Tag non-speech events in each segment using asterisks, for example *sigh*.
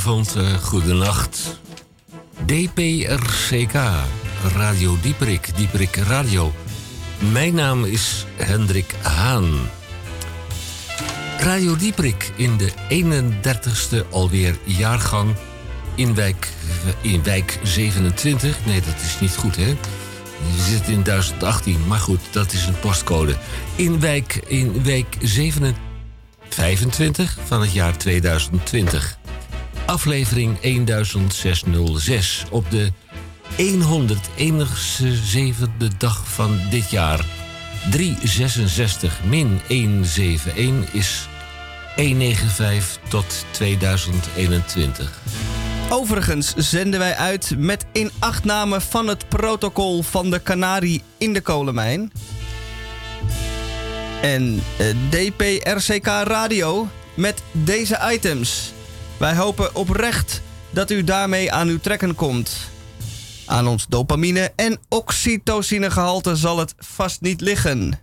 goedenavond, uh, goedenacht. DPRCK, Radio Dieperik, Dieperik Radio. Mijn naam is Hendrik Haan. Radio Dieperik in de 31ste alweer jaargang in wijk, in wijk 27. Nee, dat is niet goed, hè? We zitten in 1018, maar goed, dat is een postcode. In wijk, in wijk 25 van het jaar 2020. Aflevering 1606 op de 171ste dag van dit jaar. 366 min 171 is 195 tot 2021. Overigens zenden wij uit met inachtname van het protocol van de Canarie in de kolenmijn. En eh, DPRCK Radio met deze items. Wij hopen oprecht dat u daarmee aan uw trekken komt. Aan ons dopamine- en oxytocinegehalte zal het vast niet liggen.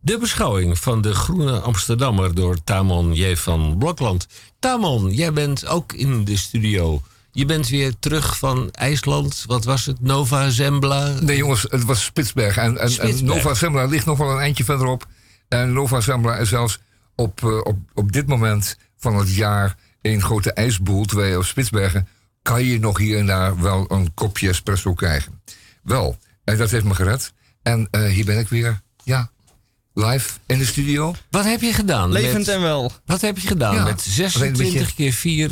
De beschouwing van de Groene Amsterdammer door Tamon J. van Blokland. Tamon, jij bent ook in de studio. Je bent weer terug van IJsland. Wat was het? Nova Zembla? Nee, jongens, het was Spitsberg. En, en, Nova Zembla ligt nog wel een eindje verderop. En Nova Zembla is zelfs op, uh, op, op dit moment van het jaar een grote ijsboel. Terwijl op Spitsbergen kan je nog hier en daar wel een kopje espresso krijgen. Wel, en dat heeft me gered. En uh, hier ben ik weer. Ja, live in de studio. Wat heb je gedaan? Levend en wel. Wat heb je gedaan ja, met 26 keer 4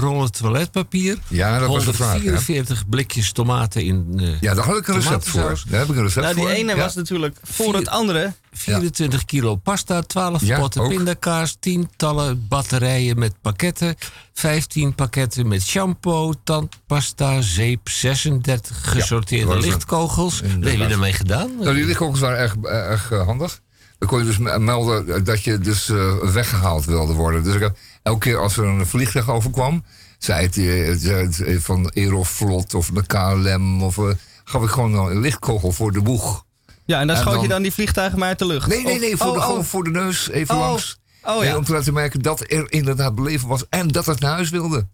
rollen toiletpapier? Ja, dat was de vraag. 44 blikjes tomaten in. Uh, ja, daar had ik een recept voor. Daar heb ik een recept nou, voor. Die ene was natuurlijk voor Vier, het andere. 24 kilo pasta, 12 ja, potten ook. pindakaas, tientallen batterijen met pakketten, 15 pakketten met shampoo, tandpasta, zeep, 36 gesorteerde lichtkogels. Wat heb je ermee gedaan? Nou, die lichtkogels waren erg, erg uh, handig. Dan kon je dus melden dat je dus uh, weggehaald wilde worden. Dus ik heb, elke keer als er een vliegtuig overkwam, zei het, uh, van Aeroflot of de KLM, of uh, gaf ik gewoon een lichtkogel voor de boeg. Ja, en dan schoot je dan die vliegtuigen maar uit de lucht? Nee, nee, nee, voor, de, oh. gewoon voor de neus, even oh. langs. Oh, ja. om te laten merken dat er inderdaad beleven was en dat het naar huis wilde.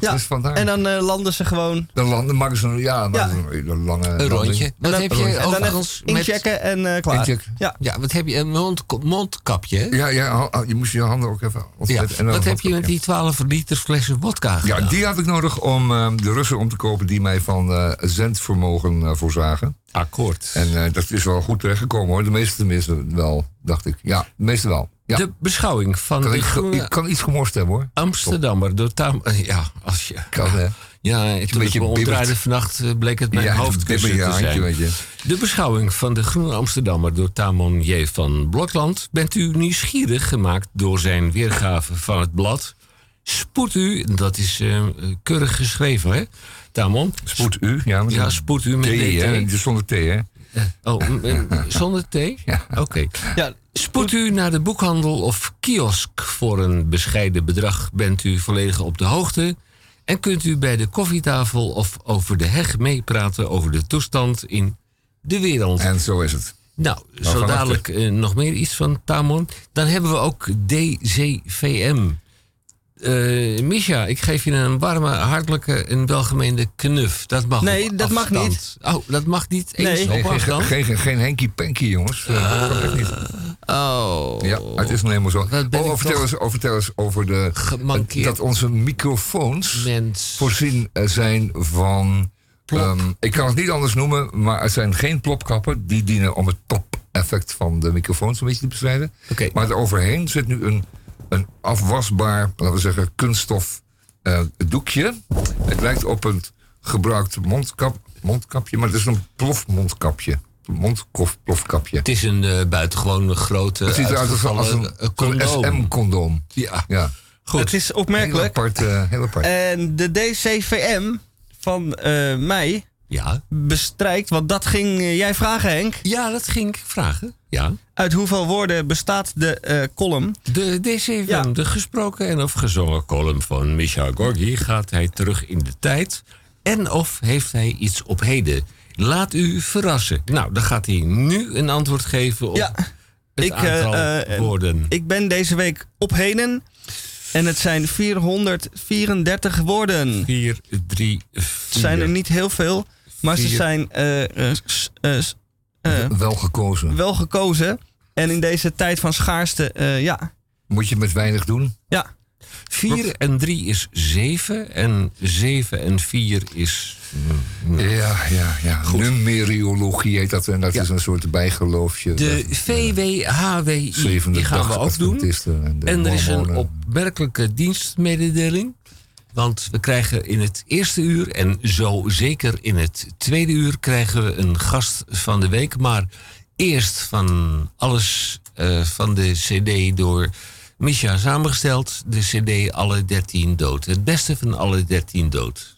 Ja, dus en dan uh, landen ze gewoon. Dan landen, maken ze een, ja, ja. een, lange een rondje. Wat dan, heb je en dan inchecken en uh, klaar. Incheck. Ja. ja, wat heb je? Een mond, mondkapje? Ja, ja, je moest je handen ook even ontzetten. Ja. wat heb je met die 12 liter flessen vodka gedaan? Ja, die had ik nodig om uh, de Russen om te kopen die mij van uh, zendvermogen voorzagen. Akkoord. En dat is wel goed terechtgekomen hoor. De meeste tenminste wel, dacht ik. Ja, de meeste wel. Ja. De beschouwing van kan de ik, groene ik kan iets gemorst hebben hoor. Amsterdammer door Tam. Ja, als je. Kan hè. Ja, toen ik me omdraaide vannacht bleek het mijn ja, hoofdkussen te zijn. Handje, de beschouwing van de Groene Amsterdammer door Tamon J. van Blokland... bent u nieuwsgierig gemaakt door zijn weergave van het blad. Spoed u, dat is uh, keurig geschreven hè, Tamon? Spoed u? Ja, ja spoed u met thee, hè? Zonder thee hè? Oh, *laughs* zonder thee? Ja. Oké. Ja, spoed u naar de boekhandel of kiosk voor een bescheiden bedrag. Bent u volledig op de hoogte en kunt u bij de koffietafel of over de heg meepraten over de toestand in de wereld. En zo is het. Nou, zo dadelijk uh, nog meer iets van Tamon. Dan hebben we ook DCVM. Uh, Misha, ik geef je een warme, hartelijke en welgemeende knuf. Dat mag Nee, dat mag niet. Oh, dat mag niet eens nee. op nee, afstand? Geen, geen, geen Henky Panky, jongens. Uh, uh, dat kan echt niet. Oh. Ja, het is helemaal zo. Oh, oh, vertel, eens, oh, vertel eens over de... Dat onze microfoons Mens. voorzien zijn van... Um, ik kan het niet anders noemen, maar het zijn geen plopkappen. Die dienen om het pop-effect van de microfoons een beetje te bestrijden. Okay. Maar eroverheen zit nu een een afwasbaar, laten we zeggen, kunststof uh, doekje. Het lijkt op een gebruikt mondkap, mondkapje, maar het is een plofmondkapje. Mondplofkapje. Het is een uh, buitengewoon grote. Het ziet eruit als, als een, een SM-condoom. Ja. ja. Goed. Het is opmerkelijk. Heel apart, uh, heel apart. En de DCVM van uh, mij ja. bestrijkt, want dat ging jij vragen, Henk. Ja, dat ging ik vragen. Ja. Uit hoeveel woorden bestaat de uh, column? De DCVM, ja. de gesproken en of gezongen column van Micha Gorgi. Gaat hij terug in de tijd? En of heeft hij iets op heden? Laat u verrassen. Nou, dan gaat hij nu een antwoord geven op ja. het ik, aantal uh, uh, woorden. Ik ben deze week op heden En het zijn 434 woorden. 4, 3, 4. Het zijn er niet heel veel, maar ze zijn uh, uh, wel gekozen. Wel gekozen. En in deze tijd van schaarste, ja. Moet je met weinig doen? Ja. 4 en 3 is 7 en 7 en 4 is. Mm, ja, ja, ja. Goed. Numeriologie heet dat en dat ja. is een soort bijgeloofje. De VWHWI die gaan we ook doen. En, en er is een opmerkelijke dienstmededeling. Want we krijgen in het eerste uur en zo zeker in het tweede uur krijgen we een gast van de week. Maar eerst van alles uh, van de CD door Misha samengesteld. De CD Alle 13 Dood. Het beste van alle 13 Dood.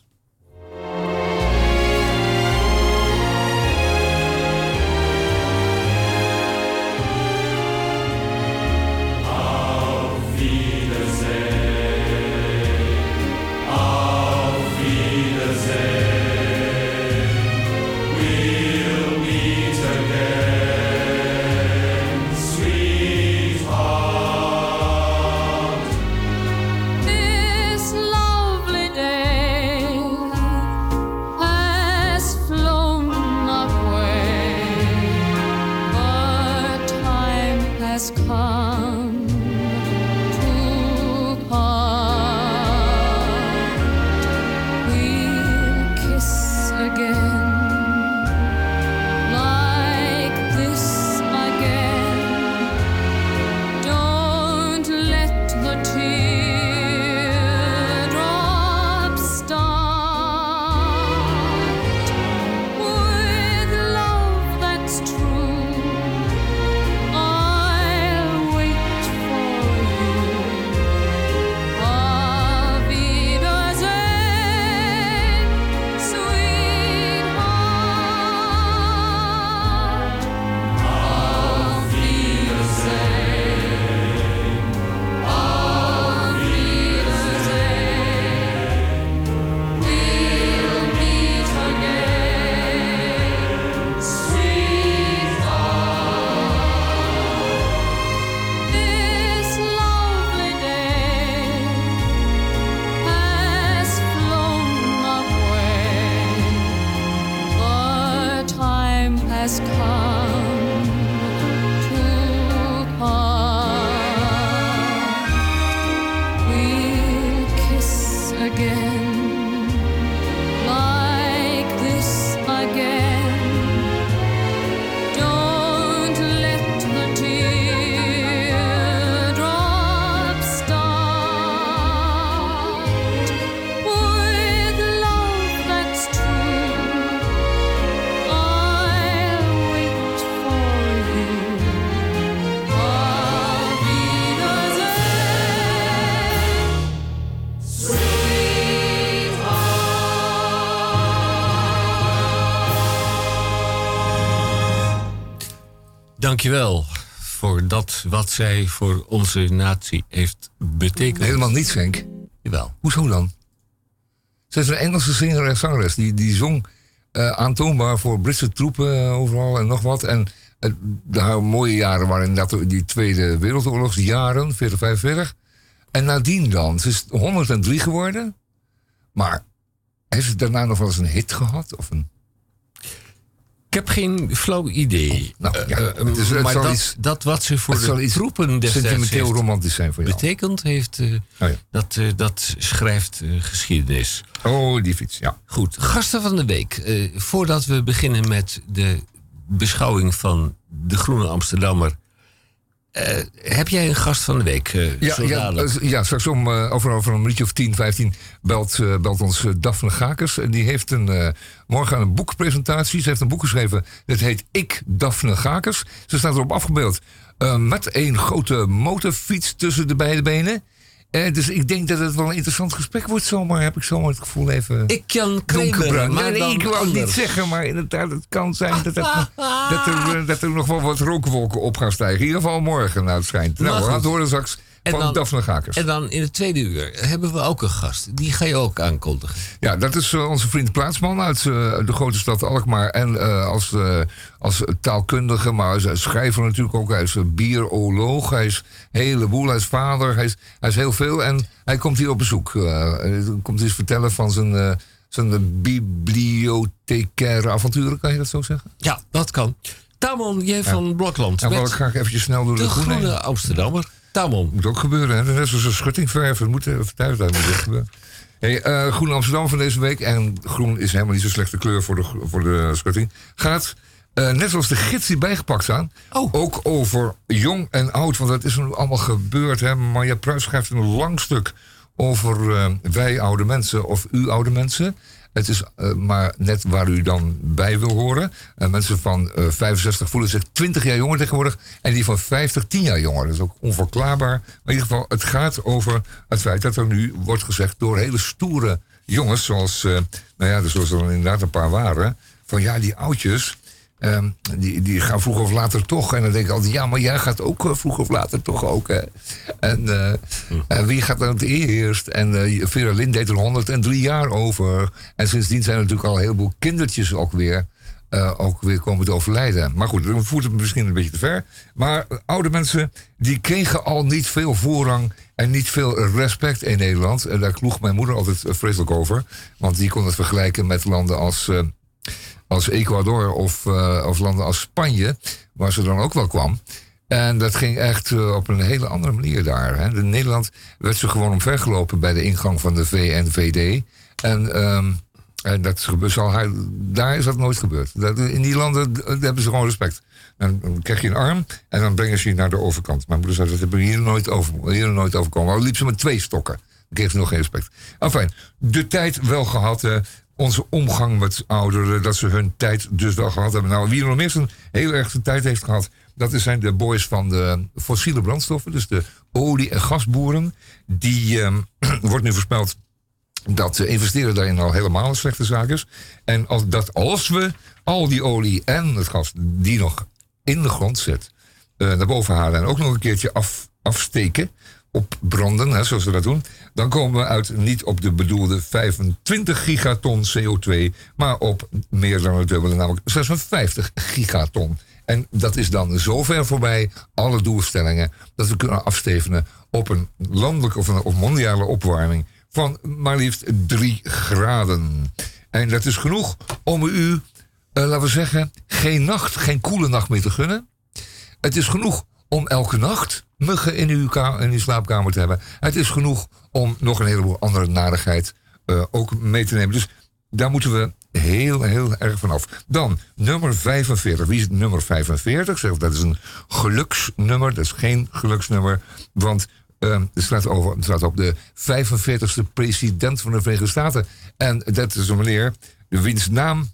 Dankjewel voor dat wat zij voor onze natie heeft betekend. Helemaal niets, Henk. Jawel. Hoezo dan? Ze is een Engelse zinger en zangeres. Die, die zong uh, aantoonbaar voor Britse troepen uh, overal en nog wat. En uh, de mooie jaren waren inderdaad die Tweede Wereldoorlogsjaren, 40, 45. En nadien dan. Ze is 103 geworden. Maar heeft ze daarna nog wel eens een hit gehad? Of een... Ik heb geen flauw idee. Oh, nou, ja, uh, het is, het maar dat, iets, dat, wat ze voor de troepen destijds sentimenteel romantisch zijn voor jou. Betekend heeft, uh, oh, ja. dat, uh, dat schrijft geschiedenis. Oh, die fiets, ja. Goed, gasten van de week. voordat we beginnen met de beschouwing van de Groene Amsterdammer heb jij een gast van de week? Uh, ja, ja, uh, ja, straks om, over, over een minuutje of 10, 15 belt, belt ons Daphne Gakers. En die heeft een, morgen een boekpresentatie. Ze heeft een boek geschreven. Dat heet Ik, Daphne Gakers. Ze staat erop afgebeeld met een grote motorfiets tussen de beide benen. Eh, dus ik denk dat het wel een interessant gesprek wordt zomaar, heb ik zomaar het gevoel even... Ik kan Kramer, maar nee, ik wil het niet zeggen, maar inderdaad, het kan zijn dat, het, dat, er, *laughs* dat er nog wel wat rookwolken op gaan stijgen. In ieder geval morgen, nou het schijnt. Nou, we gaan het horen straks van dan, Daphne Gakers. En dan in het tweede uur hebben we ook een gast. Die ga je ook aankondigen. Ja, dat is uh, onze vriend Plaatsman uit uh, de grote stad Alkmaar. En uh, als, als taalkundige, maar als schrijver natuurlijk ook. Hij is bieroloog, hij is een heleboel, hij is vader, hij is, hij is heel veel. En hij komt hier op bezoek. hij komt eens vertellen van zijn zijn bibliothecaire avonturen, kan je dat zo zeggen? Ja, dat kan. Tamon, jij van Blokland. Ja, wil ik graag eventjes snel door de, de groene, groene Amsterdammer. Tamon. Moet ook gebeuren, hè? Net zoals een schutting. Moet even thuis zijn, moet gebeuren. Hey, uh, Groen Amsterdam van deze week. En groen is helemaal niet zo slechte kleur voor de, voor de schutting. Gaat, uh, net zoals de gids die bijgepakt staan, oh. ook over jong en oud. Want dat is nu allemaal gebeurd. Hè? Marja Pruis schrijft een lang stuk over uh, wij oude mensen of u oude mensen. Het is uh, maar net waar u dan bij wil horen. Uh, mensen van 65 voelen zich 20 jaar jonger tegenwoordig. En die van 50 10 jaar jonger. Dat is ook onverklaarbaar. Maar in ieder geval, het gaat over het feit dat er nu wordt gezegd door hele stoere jongens. Zoals, nou ja, zoals er inderdaad een paar waren. Van ja, die oudjes. Um, die, die gaan vroeger of later toch. En dan denk ik altijd, ja, maar jij gaat ook uh, vroeger of later toch ook. Hè? En uh, wie gaat dan het eerst? En uh, Vera Lynn deed er 103 jaar over. En sindsdien zijn er natuurlijk al een heleboel kindertjes ook weer, ook weer komen te overlijden. Maar goed, dan voert het misschien een beetje te ver. Maar oude mensen, die kregen al niet veel voorrang en niet veel respect in Nederland. En daar kloeg mijn moeder altijd vreselijk over. Want die kon het vergelijken met landen als als Ecuador of, uh, of landen als Spanje, waar ze dan ook wel kwam. En dat ging echt uh, op een hele andere manier daar. Hè. In Nederland werd ze gewoon omvergelopen bij de ingang van de VNVD. En, um, en dat zal daar is dat nooit gebeurd. Dat, in die landen hebben ze gewoon respect. Dan krijg je een arm en dan brengen ze je naar de overkant. Mijn moeder zei, dat hebben we hier nooit, over, hier nooit overkomen. Maar liep ze met twee stokken. Dan kreeg ze nog geen respect. Enfin, de tijd wel gehad. Onze omgang met ouderen, dat ze hun tijd dus wel gehad hebben. Nou, wie er nog meer een heel erg de tijd heeft gehad, dat zijn de boys van de fossiele brandstoffen, dus de olie- en gasboeren. Die eh, *clears throat* wordt nu voorspeld dat investeren daarin al helemaal een slechte zaak is. En als, dat als we al die olie en het gas die nog in de grond zit, uh, naar boven halen en ook nog een keertje af, afsteken, opbranden, hè, zoals we dat doen, dan komen we uit niet op de bedoelde 25 gigaton CO2, maar op meer dan het dubbele, namelijk 56 gigaton. En dat is dan zo ver voorbij alle doelstellingen dat we kunnen afstevenen op een landelijke of, een, mondiale opwarming van maar liefst 3 graden. En dat is genoeg om u, uh, laten we zeggen, geen nacht, geen koele nacht meer te gunnen. Het is genoeg om elke nacht muggen in uw, in uw slaapkamer te hebben. Het is genoeg om nog een heleboel andere narigheid uh, ook mee te nemen. Dus daar moeten we heel, heel erg vanaf. Dan nummer 45. Wie is het nummer 45? Zeg, dat is een geluksnummer. Dat is geen geluksnummer. Want uh, het, staat over, het staat op de 45ste president van de Verenigde Staten. En dat is een meneer wiens naam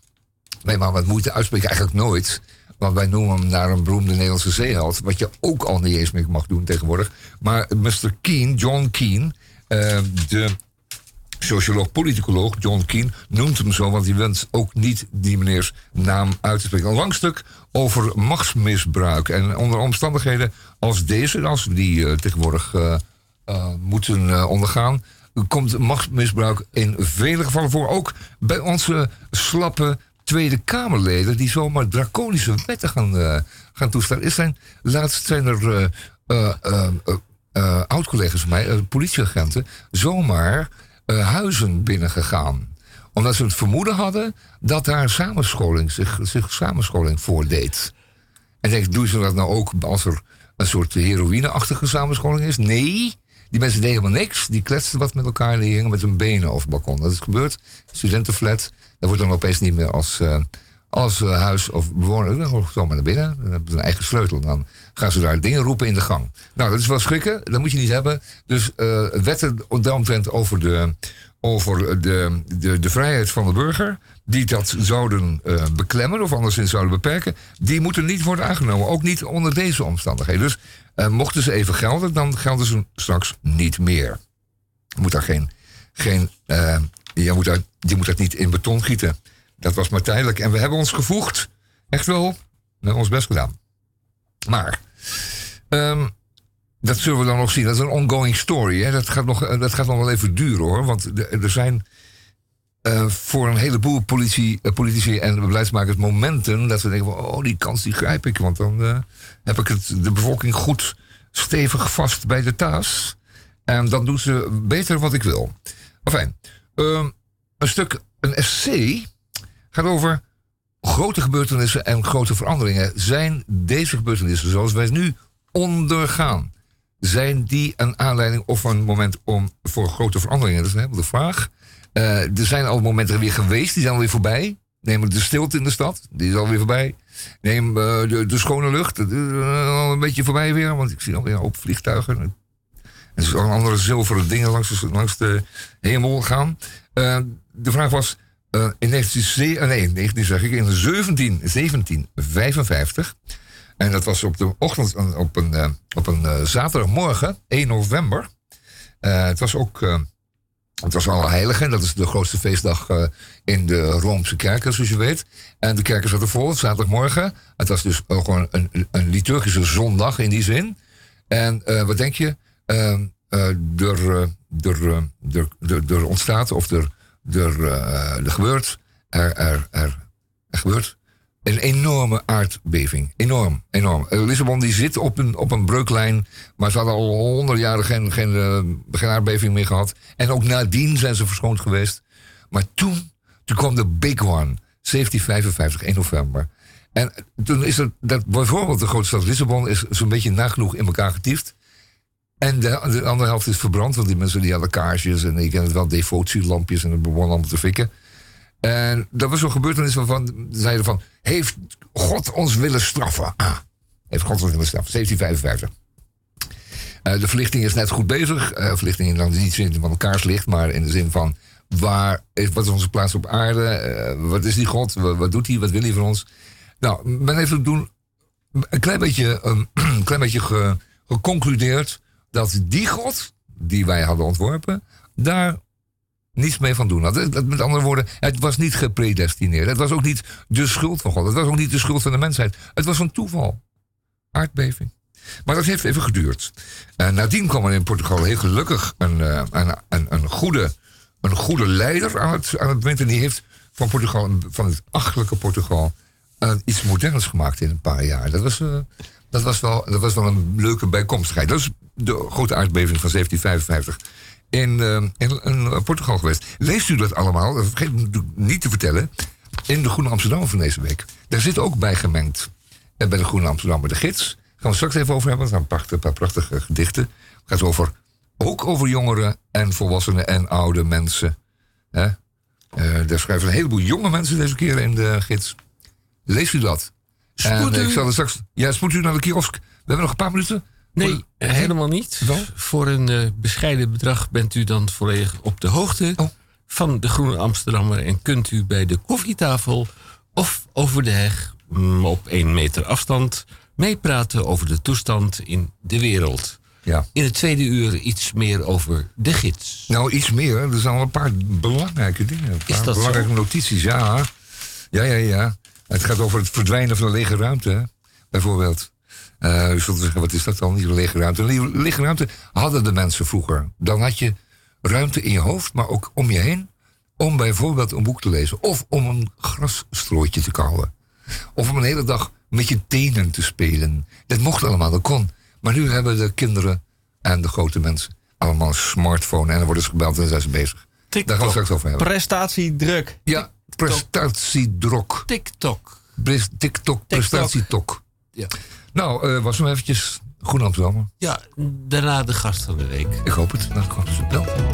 wij maar wat moeite uitspreken eigenlijk nooit. Want wij noemen hem naar een beroemde Nederlandse zeeheld. Wat je ook al niet eens meer mag doen tegenwoordig. Maar Mr. Keen, John Keen, uh, de socioloog, politicoloog John Keen, noemt hem zo. Want hij wenst ook niet die meneers naam uit te spreken. Een lang stuk over machtsmisbruik. En onder omstandigheden als deze, als we die uh, tegenwoordig uh, moeten ondergaan komt machtsmisbruik in vele gevallen voor. Ook bij onze slappe Tweede Kamerleden die zomaar draconische wetten gaan, uh, gaan toestaan. Is zijn, laatst zijn er uh, oud-collega's van mij, politieagenten, zomaar huizen binnengegaan. Omdat ze het vermoeden hadden dat daar samenscholing, zich, zich samenscholing voordeed. En denk, doen ze dat nou ook als er een soort heroïneachtige samenscholing is? Nee. Die mensen deden helemaal niks. Die kletsten wat met elkaar en die hingen met hun benen over het balkon. Dat is gebeurd. Studentenflat. Dat wordt dan opeens niet meer als, uh, als uh, huis of bewoner. Dan gewoon zomaar naar binnen. Dan hebben ze een eigen sleutel. Dan gaan ze daar dingen roepen in de gang. Nou, dat is wel schrikken. Dat moet je niet hebben. Dus uh, wetten daaromtrent over de, over de, de, de vrijheid van de burger. Die dat zouden uh, beklemmen of anderszins zouden beperken. Die moeten niet worden aangenomen. Ook niet onder deze omstandigheden. Dus uh, mochten ze even gelden, dan gelden ze straks niet meer. Je moet daar geen. geen uh, je, moet je moet dat niet in beton gieten. Dat was maar tijdelijk. En we hebben ons gevoegd. Echt wel. We ons best gedaan. Maar. Um, dat zullen we dan nog zien. Dat is een ongoing story. Hè? Dat, gaat nog, dat gaat nog wel even duren hoor. Want er zijn uh, voor een heleboel uh, politici en beleidsmakers momenten dat we denken van, oh, die kans die grijp ik. Want dan uh, heb ik het, de bevolking goed stevig vast bij de taas. En dan doen ze beter wat ik wil. Enfin, ehm, een stuk, een essay gaat over grote gebeurtenissen en grote veranderingen. Zijn deze gebeurtenissen zoals wij nu ondergaan, zijn die een aanleiding of een moment om voor grote veranderingen? Dat is een de vraag. Uh, er zijn al momenten weer geweest, die zijn alweer voorbij. Neem de stilte in de stad, die is alweer voorbij. Neem uh, de, de, schone lucht, is al een beetje voorbij weer, want ik zie alweer hoop vliegtuigen. En zijn andere zilveren dingen langs langs de hemel gaan. De vraag was, in 19, nee, 19 zeg in 17, 1755. En dat was op de ochtend, op een, op een zaterdagmorgen, 1 november. het was ook het was Allerheiligen, dat is de grootste feestdag uh, in de Roomse kerken, zoals je weet. En de kerken zaten vol, zaterdagmorgen. Het was dus ook gewoon een, een liturgische zondag in die zin. En uh, wat denk je? Uh, er, er, er, ontstaat of er, er, er gebeurt, er, er, er gebeurt een enorme aardbeving. Enorm, enorm. Uh, Lissabon die zit op een, op een breuklijn. Maar ze hadden al honderd jaren geen, geen, uh, geen aardbeving meer gehad. En ook nadien zijn ze verschoond geweest. Maar toen, toen kwam de big one. 1755, 1 november. En toen is er dat bijvoorbeeld de grote stad Lissabon is zo'n beetje nagenoeg in elkaar getiefd. En de, de, andere helft is verbrand, want die mensen die hadden kaarsjes en ik ken het wel, devotielampjes en het begon allemaal te fikken. En dat was zo'n gebeurtenis waarvan zeiden van... heeft God ons willen straffen? Ah, heeft God ons willen straffen. 1755. Uh, de verlichting is net goed bezig. Uh, verlichting in dan niet in zin van elkaars licht, maar in de zin van... Waar is, wat is onze plaats op aarde? Uh, wat is die God? Wat, doet hij? Wat wil hij van ons? Nou, men heeft doen een klein beetje, um, *clears throat* een klein beetje ge, geconcludeerd... dat die God, die wij hadden ontworpen... daar niets mee van doen had. Met andere woorden, het was niet gepredestineerd. Het was ook niet de schuld van God. Het was ook niet de schuld van de mensheid. Het was een toeval. Aardbeving. Maar dat heeft even geduurd. En nadien kwam er in Portugal heel gelukkig een, eh, een, een, een, goede, een goede leider aan het, aan het. En die heeft van, Portugal, van het achterlijke Portugal uh, iets moderns gemaakt in een paar jaar. Dat was, dat, was wel, dat was wel een leuke bijkomstigheid. Dat is de grote aardbeving van 1755 in, uh, in, in, Portugal geweest. Leest u dat allemaal? Dat vergeet ik niet te vertellen. In de Groene Amsterdam van deze week. Daar zit ook bij gemengd. En bij de Groene Amsterdam de gids. Daar gaan we straks even over hebben. Dat zijn een paar, prachtige gedichten. Het gaat over, ook over jongeren en volwassenen en oude mensen. Hè? Uh, daar schrijven een heleboel jonge mensen deze keer in de gids. Leest u dat? Spoed u... ik zal er straks... Ja, spoed u naar de kiosk. We hebben nog een paar minuten. Nee, helemaal niet. Voor een uh, bescheiden bedrag bent u dan volledig op de hoogte oh. van de Groene Amsterdammer en kunt u bij de koffietafel of over de heg mm, op één meter afstand meepraten over de toestand in de wereld. Ja. In het tweede uur iets meer over de gids. Nou, iets meer. Er zijn al een paar belangrijke dingen. Een paar belangrijke notities, ja. Ja, ja, ja. Het gaat over het verdwijnen van de lege ruimte, bijvoorbeeld. Uh, u zult zeggen, wat is dat dan, die lege ruimte? Lege ruimte hadden de mensen vroeger. Dan had je ruimte in je hoofd, maar ook om je heen. Om bijvoorbeeld een boek te lezen. Of om een grasstrooitje te kauwen. Of om een hele dag met je tenen te spelen. Dat mocht allemaal, dat kon. Maar nu hebben de kinderen en de grote mensen allemaal een smartphone. En dan worden ze gebeld en zijn ze bezig. TikTok. Daar gaan we straks over hebben. Prestatiedruk. Ja, prestatiedruk. TikTok. TikTok, TikTok. prestatietok. Ja. Nou, uh, was hem eventjes Goed Amsterdam. Ja, daarna de gast van de week. Ik hoop het. Nou, ik hoop het.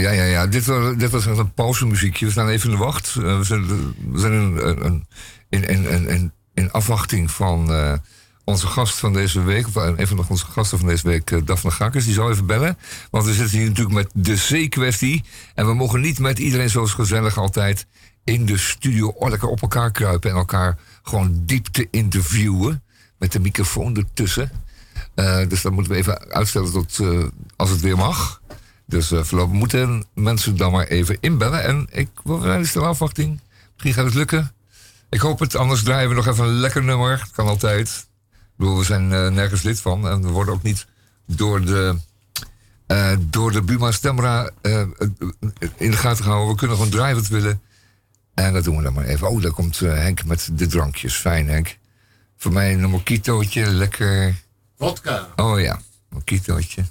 Ja, ja, ja. Dit was, dit was een pauzemuziekje. We staan even in de wacht. we zijn, we zijn in, in, in, in, in afwachting van onze gast van deze week, of een van onze gasten van deze week, uh, Daphne Gakkers, die zal even bellen. Want we zitten hier natuurlijk met de C-kwestie. En we mogen niet met iedereen zoals gezellig altijd in de studio lekker op elkaar kruipen en elkaar gewoon diepte interviewen. Met de microfoon ertussen. Dus dat moeten we even uitstellen tot als het weer mag. Dus uh, voorlopig moeten mensen dan maar even inbellen. En ik wil zijn de afwachting. Misschien gaat het lukken. Ik hoop het, anders draaien we nog even een lekker nummer. Dat kan altijd bedoel, we zijn uh, nergens lid van. En we worden ook niet door de, uh, door de Buma Stemra in de gaten gehouden. We kunnen gewoon draaien wat we willen. En dat doen we dan maar even. Oh, daar komt Henk met de drankjes. Fijn, Henk. Voor mij een mojitootje, lekker. Vodka. Oh ja, mojitootje.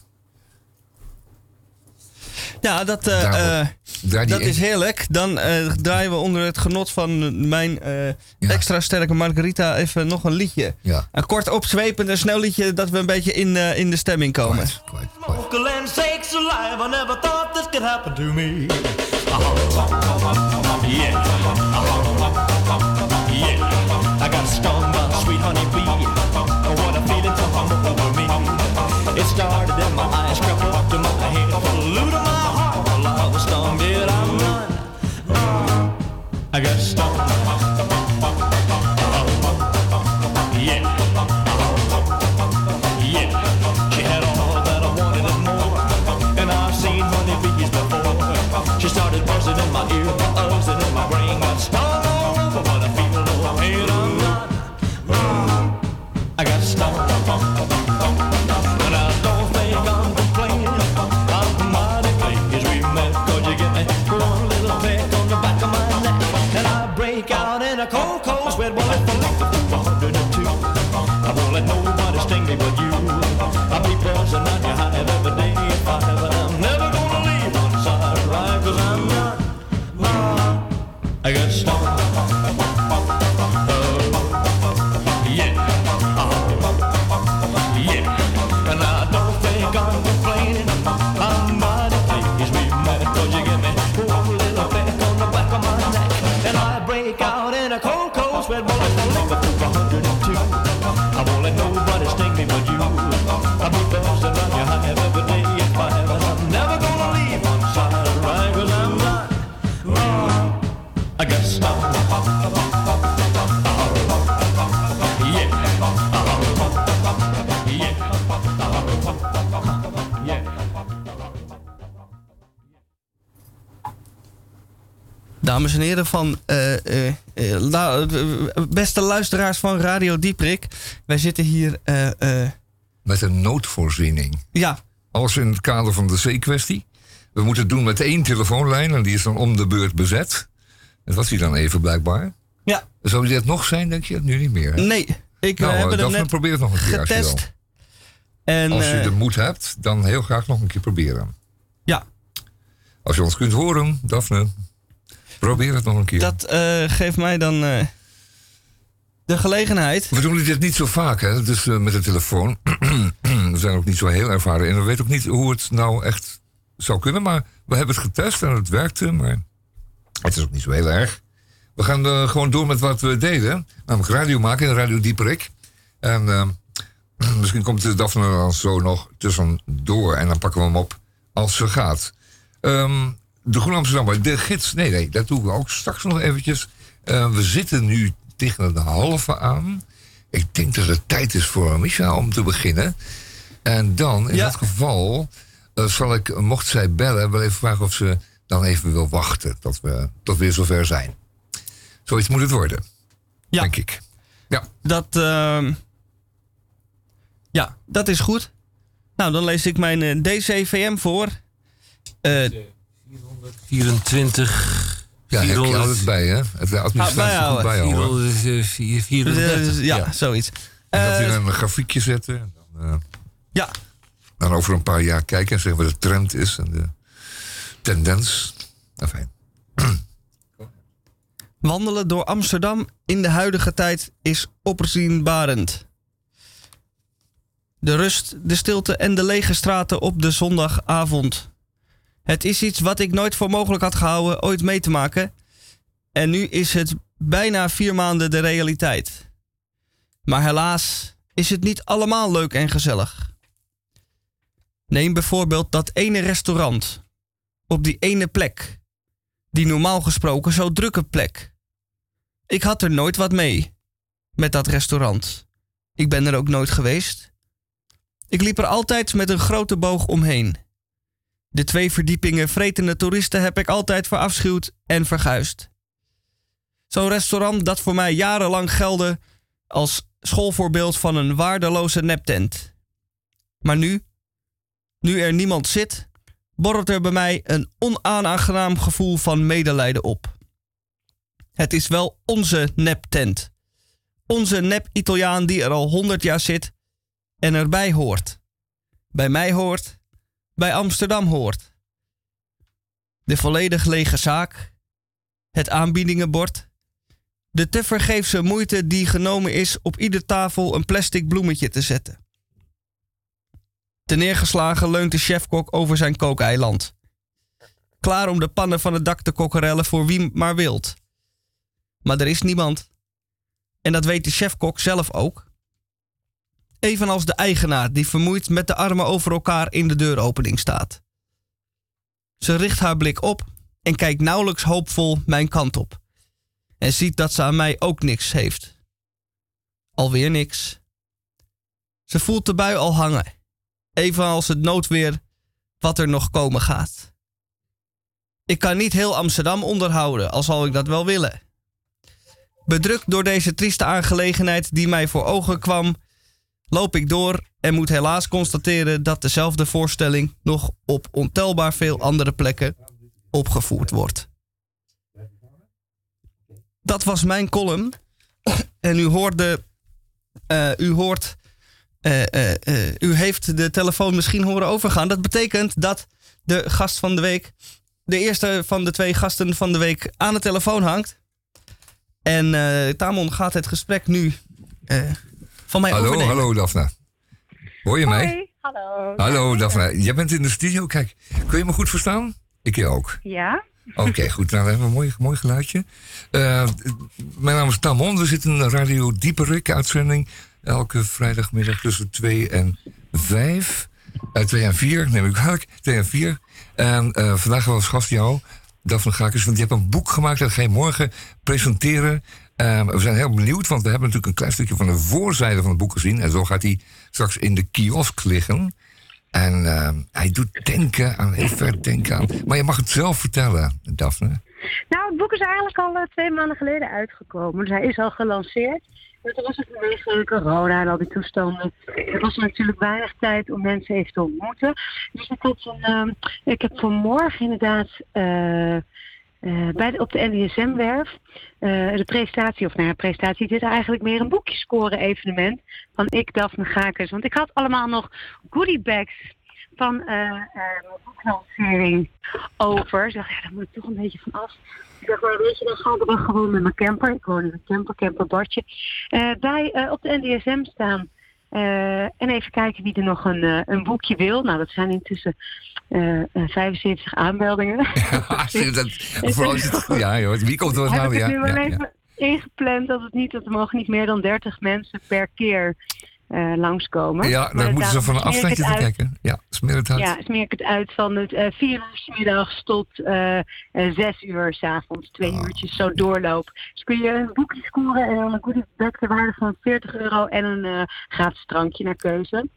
Ja, dat, uh, dat is heerlijk. Dan uh, draaien we onder het genot van mijn uh, extra sterke margarita even nog een liedje. Ja. Een kort opzwepend en snel liedje dat we een beetje in, in de stemming komen. Quite, quite, I got Van uh, uh, la, beste luisteraars van Radio Dieprik. Wij zitten hier. Met een noodvoorziening. Ja. Alles in het kader van de C-kwestie. We moeten het doen met één telefoonlijn en die is dan om de beurt bezet. Dat was die dan even blijkbaar. Ja. Zou die dat nog zijn, denk je? Nu niet meer. Hè? Nee, ik nou, heb het net probeer het nog een keer. Als je. En, als je eh, de moed hebt, dan heel graag nog een keer proberen. Ja, Als je ons kunt horen, Daphne, probeer het nog een keer. dat eh, geeft mij dan eh, de gelegenheid. We doen dit niet zo vaak, hè? Dus eh, met de telefoon. *clears throat* we zijn ook niet zo heel ervaren. En we weten ook niet hoe het nou echt zou kunnen. Maar we hebben het getest en het werkte. Maar het is ook niet zo heel erg. We gaan gewoon door met wat we deden. Namelijk radio maken in Radio Dieperik. En *clears throat* misschien komt de Daphne dan zo nog tussendoor. En dan pakken we hem op als ze gaat. Ehm, de Groene Amsterdammer, de gids. Nee, nee, dat doen we ook straks nog eventjes. Eh, we zitten nu tegen de halve aan. Ik denk dat het tijd is voor Micha om te beginnen. En dan, in Ja. dat geval, eh, zal ik, mocht zij bellen, wel even vragen of ze dan even wil wachten tot we, tot we weer zover zijn. Zoiets moet het worden, Ja. denk ik. Ja, Dat, ehm, ja, dat is goed. Nou, dan lees ik mijn eh, DCVM voor. Eh, 24. ja heb je 400 altijd bij, hè? Het de administratie bijhouden. goed bijhouden. 400, eh, 34. eh, ja, zoiets. En dat Eh, we een grafiekje zetten. En dan, eh, ja, dan over een paar jaar kijken en zeggen wat de trend is en de tendens. Enfin, *clears throat* wandelen door Amsterdam in de huidige tijd is opzienbarend. De rust, de stilte en de lege straten op de zondagavond. Het is iets wat ik nooit voor mogelijk had gehouden ooit mee te maken. En nu is het bijna vier maanden de realiteit. Maar helaas is het niet allemaal leuk en gezellig. Neem bijvoorbeeld dat ene restaurant op die ene plek, die normaal gesproken zo drukke plek. Ik had er nooit wat mee met dat restaurant. Ik ben er ook nooit geweest. Ik liep er altijd met een grote boog omheen. De twee verdiepingen vretende toeristen heb ik altijd verafschuwd en verguisd. Zo'n restaurant dat voor mij jarenlang gelde als schoolvoorbeeld van een waardeloze neptent. Maar nu, nu er niemand zit, borrelt er bij mij een onaangenaam gevoel van medelijden op. Het is wel onze neptent. Onze nep-Italiaan die er al honderd jaar zit en erbij hoort. Bij mij hoort, bij Amsterdam hoort. De volledig lege zaak, het aanbiedingenbord, de tevergeefse moeite die genomen is op ieder tafel een plastic bloemetje te zetten. Te neergeslagen leunt de chefkok over zijn kookeiland. Klaar om de pannen van het dak te kokkerellen voor wie maar wilt. Maar er is niemand. En dat weet de chefkok zelf ook. Evenals de eigenaar die vermoeid met de armen over elkaar in de deuropening staat. Ze richt haar blik op en kijkt nauwelijks hoopvol mijn kant op. En ziet dat ze aan mij ook niks heeft. Alweer niks. Ze voelt de bui al hangen, evenals het noodweer wat er nog komen gaat. Ik kan niet heel Amsterdam onderhouden, al zal ik dat wel willen. Bedrukt door deze trieste aangelegenheid die mij voor ogen kwam, loop ik door en moet helaas constateren dat dezelfde voorstelling nog op ontelbaar veel andere plekken opgevoerd wordt. Dat was mijn column. En u hoorde. Uh, u hoort. Uh, uh, u heeft de telefoon misschien horen overgaan. Dat betekent dat de gast van de week. De eerste van de twee gasten van de week aan de telefoon hangt. En Tamon gaat het gesprek nu van mij hallo, overnemen. Hallo, Daphne. Hoor je mij? Hallo. Hallo, Daphne. Jij bent in de studio. Kijk, kun je me goed verstaan? Ik je ook. Ja. Oké, goed. Nou, we hebben een mooi, mooi geluidje. Uh, mijn naam is Tamon. We zitten in een Radio Dieperik uitzending. Elke vrijdagmiddag tussen 2 en 5. Uh, 2 en 4, neem ik kwalijk. 2 en 4. En uh, vandaag was gast jou, Daphne Gakers. Want je hebt een boek gemaakt. Dat ga je morgen presenteren. Uh, we zijn heel benieuwd, want we hebben natuurlijk een klein stukje van de voorzijde van het boek gezien. En zo gaat hij straks in de kiosk liggen. En uh, hij doet denken aan, heel ver denken aan. Maar je mag het zelf vertellen, Daphne. Nou, het boek is eigenlijk al uh, twee maanden geleden uitgekomen. Dus hij is al gelanceerd. Maar toen was het vanwege corona en al die toestanden. Er was natuurlijk weinig tijd om mensen even te ontmoeten. Dus een, uh, ik heb vanmorgen inderdaad uh, bij de, op de NDSM-werf de presentatie, of nou ja, presentatie, dit eigenlijk meer een boekje scoren evenement van ik, Daphne Gakers. Want ik had allemaal nog goodiebags van uh, boeklancering over. Ik dacht, ja, daar moet ik toch een beetje van af. Ik dacht, maar weet je, dan ga ik gewoon met mijn camper. Ik woon in een camper, camperbadje. Bij, op de NDSM staan. En even kijken wie er nog een, een boekje wil. Nou, dat zijn intussen 75 aanmeldingen. *laughs* Ja, *laughs* dat, vooral het, ja joh, wie komt er nou? Ja, ja, ja, ja. ingepland dat het niet, dat er mogen niet meer dan 30 mensen per keer uh, langskomen. Ja, daar moeten ze van een afstandje te kijken. Ja, smeer het uit. Ja, smeer ik het uit van het uh, vier uur s middags tot uh, zes uur s avonds. Twee oh. uurtjes zo doorloop. Dus kun je een boekje scoren en dan een goodie bag ter waarde van 40 euro en een gratis drankje naar keuze.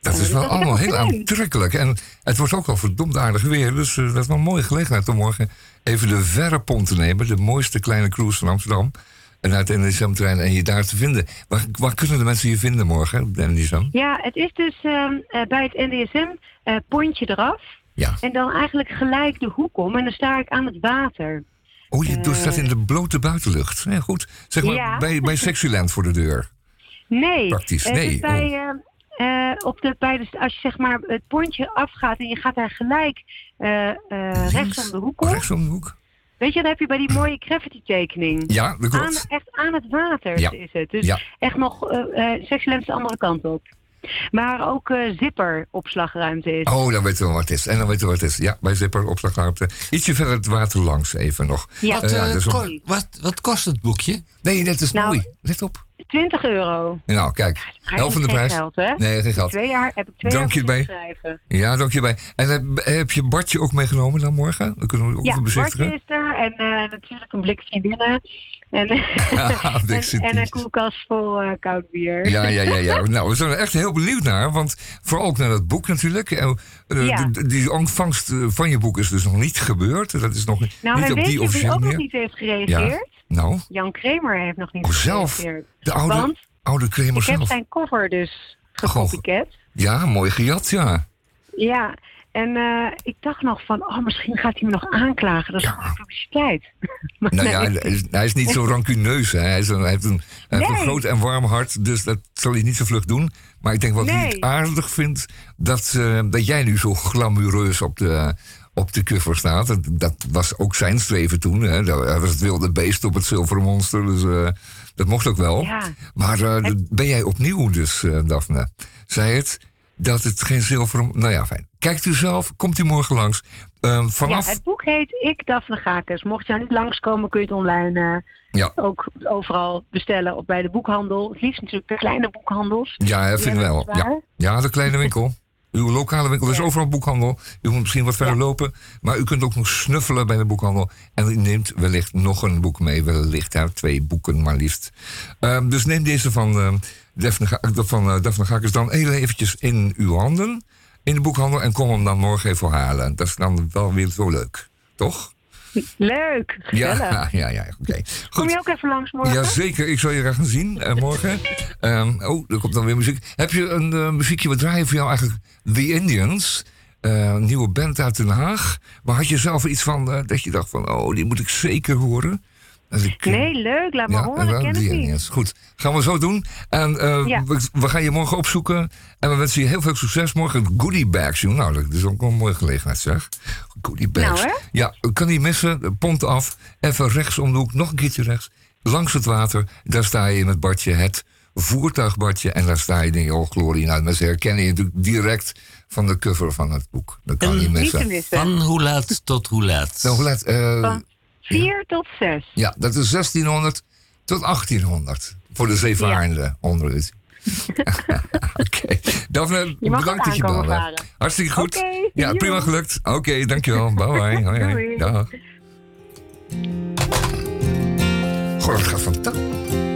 Dat is wel dat allemaal heel aantrekkelijk. En het wordt ook al verdomd aardig weer. Dus dat is wel een mooie gelegenheid om morgen even de verre pont te nemen. De mooiste kleine cruise van Amsterdam en uit de NDSM-trein en je daar te vinden. Waar, waar, kunnen de mensen je vinden morgen op de NDSM? Ja, het is dus uh, uh, bij het NDSM uh, pontje eraf. Ja. En dan eigenlijk gelijk de hoek om en dan sta ik aan het water. Oh, je doet dat in de blote buitenlucht. Ja, goed. Zeg maar ja. bij, bij Sexyland voor de deur. Nee. Praktisch, nee. Dus bij, oh. op de, bij de, als je zeg maar het pontje afgaat en je gaat daar gelijk rechts om de hoek om. Rechts om de hoek. Weet je, dan heb je bij die mooie graffiti tekening. Ja, dat klopt. Aan, echt aan het water ja. is het. Dus ja. echt nog uh, uh, de andere kant op. Maar ook uh, zipper opslagruimte is. Oh, dan weten we wat het is. En dan weten we wat het is. Ja, bij zipper opslagruimte. Ietsje verder het water langs even nog. Ja, wat, ja, dus wat, wat, kost het boekje? Nee, dat is nou, mooi. Let op. 20 euro. Nou, kijk. Helft van de prijs. Geld, hè? Nee, geen geld. Twee jaar heb ik twee dank jaar je schrijven. Ja, dank je bij. En heb, heb, je Bartje ook meegenomen dan morgen? Dan kunnen we ook ja, bezichtigen. Bartje is er. En uh, natuurlijk een blik vriendinnen. En, *laughs* en, en, een koelkast vol uh, koud bier. Ja, ja, ja, ja. *laughs* nou, we zijn er echt heel benieuwd naar. Want vooral ook naar dat boek natuurlijk. Uh, ja. Die ontvangst van je boek is dus nog niet gebeurd. Dat is nog nou, niet op die officiële manier. ook nog niet heeft gereageerd? Ja. Nou? Jan Kramer heeft nog niet oh, gereageerd. De oude, Want oude Kramer ik zelf. heb zijn cover dus gecopycat. Ja, mooi gejat, ja. Ja, en uh, ik dacht nog van, oh, misschien gaat hij me nog aanklagen. Dat is ja. publiciteit. *laughs* maar nou nee. ja, hij is, hij is, niet zo rancuneus. Hè. Hij, is een, hij, heeft, een, hij heeft een, groot en warm hart, dus dat zal hij niet zo vlug doen. Maar ik denk wat nee. ik aardig vind, dat, uh, dat jij nu zo glamoureus op de, op de cover staat. Dat, dat was ook zijn streven toen. Hè. Dat was het wilde beest op het zilveren monster. Dus uh, dat mocht ook wel. Ja. Maar en... ben jij opnieuw dus, Daphne. Zei het dat het geen zilveren... Nou ja, fijn. Kijkt u zelf, komt u morgen langs. Uh, vanaf... Ja, het boek heet Ik, Daphne Gakes. Mocht je nou niet langskomen, kun je het online ja. ook overal bestellen. Of bij de boekhandel. Het liefst natuurlijk de kleine boekhandels. Ja, dat vind ik wel. Ja. ja, de kleine winkel. Uw lokale winkel is overal boekhandel. U moet misschien wat verder ja. lopen. Maar u kunt ook nog snuffelen bij de boekhandel. En u neemt wellicht nog een boek mee. Wellicht hè, twee boeken maar liefst. Uh, dus neem deze van, uh, Daphne, van Daphne Gakers dan heel eventjes in uw handen. In de boekhandel. En kom hem dan morgen even halen. Dat is dan wel weer zo leuk. Toch? Leuk, gezellig. Ja, *laughs* ja, ja oké. Okay. Kom je ook even langs morgen? Jazeker, ik zal je graag gaan zien uh, morgen. um, oh, er komt dan weer muziek. Heb je een uh, muziekje wat draaien voor jou eigenlijk? The Indians, uh, een nieuwe band uit Den Haag. Maar had je zelf iets van dat je dacht van, oh, die moet ik zeker horen? Ik, nee, leuk. Laat me ja, horen. Ken die Indians. Goed, gaan we zo doen. En ja. we, we, gaan je morgen opzoeken. En we wensen je heel veel succes morgen. Goodie bags, joh. Nou, dat is ook wel een mooie gelegenheid, zeg. Goodie bags. Nou, ja, kan niet missen. Pont af. Even rechts om de hoek. Nog een keertje rechts. Langs het water. Daar sta je in het badje. Het voertuigbadje. En daar sta je denk je, oh glorie. Nou, mensen herkennen je natuurlijk direct van de cover van het boek. Dat kan en, niet missen. Niet missen. Van hoe laat tot hoe laat? Nou, hoe laat? Uh, van 4 ja. tot 6. Ja, dat is 1600 tot 1800. Voor de zeevarenden ja. onder u. *laughs* *laughs* Oké. Okay. Daphne, bedankt dat je belde. Hartstikke goed. Okay, ja, prima gelukt. Oké, okay, dankjewel. Bye bye. Hoi, hoi. Dag. Goh, dat gaat fantastisch.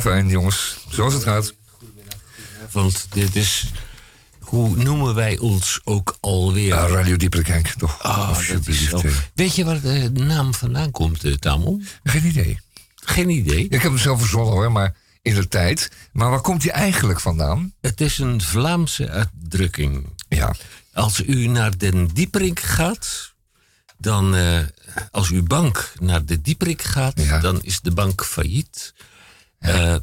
Fijn jongens. Zoals het gaat. Want dit is... Hoe noemen wij ons ook alweer? Ah, Radio Dieperkenk, toch? Ah, Weet je waar de naam vandaan komt, uh, Tamon? Geen idee. Geen idee? Ik heb hem zelf verzonnen hoor, maar in de tijd. Maar waar komt hij eigenlijk vandaan? Het is een Vlaamse uitdrukking. Ja. Als u naar Den Dieperik gaat, dan uh, als uw bank naar de Dieperik gaat, dan is de bank failliet. Uh,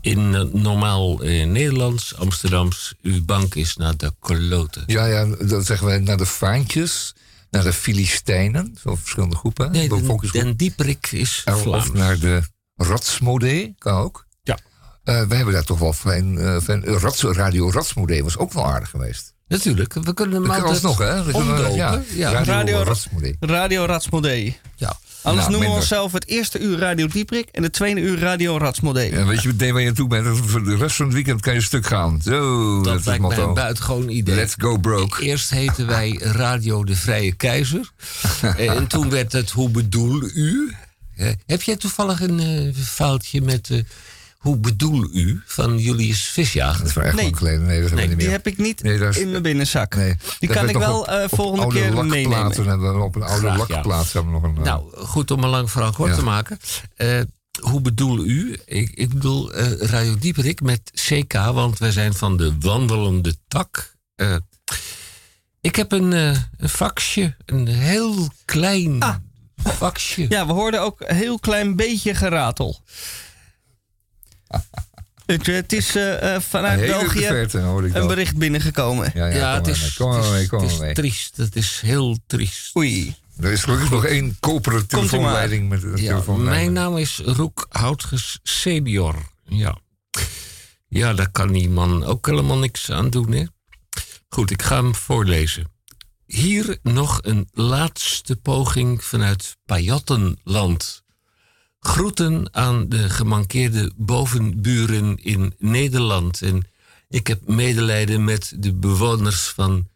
in uh, normaal Nederlands, Amsterdams, uw bank is naar de Koloten. Ja, ja, dan zeggen wij naar de Vaantjes, naar de Filistijnen, zo verschillende groepen. Nee, Den, Den Dieperik is Vlaams. Of naar de Ratsmodee, kan ook. Ja. Uh, we hebben daar toch wel fijn, uh, fijn Rats, Radio Ratsmodee was ook wel aardig geweest. Natuurlijk, we kunnen hem altijd nog, hè? We kunnen, ja, ja. Radio, Radio Ratsmodee. Radio Ratsmodee. Ja. Anders nou, noemen we onszelf het eerste uur Radio Dieprik en het tweede uur Radio Ratsmodee. Ja, weet je meteen waar je toe bent? Voor de rest van het weekend kan je stuk gaan. Zo, dat, dat lijkt mij een buitengewoon idee. Let's go broke. Eerst heten wij Radio de Vrije Keizer. *laughs* en toen werd het Hoe bedoel u? heb jij toevallig een uh, foutje met... Uh, hoe bedoel u van Julius Visjager? Dat is echt nee. geleden. Nee, dat nee, niet die meer. heb ik niet nee, is, in mijn binnenzak. Nee, die kan ik wel uh, volgende op keer meenemen. Hebben op een oude Graag, lakplaats ja. hebben we nog een... Nou, goed om een lang verhaal kort ja. te maken. Uh, hoe bedoel u? Ik, ik bedoel uh, Radio Dieperik met CK, want wij zijn van de wandelende tak. ik heb een, een faxje, een heel klein... Ah. Faxje. Ja, we hoorden ook een heel klein beetje geratel. Het, het is uh, vanuit België een bericht binnengekomen. Ja, ja, ja het, is, kom maar mee, kom het is, triest. Het is heel triest. Oei. Er is gelukkig nog één koperen telefoonleiding met een ja, Mijn naam is Roek Houtges senior. Ja. ja, daar kan die man ook helemaal niks aan doen. Hè? Goed, ik ga hem voorlezen. Hier nog een laatste poging vanuit Pajottenland. Groeten aan de gemankeerde bovenburen in Nederland. En ik heb medelijden met de bewoners van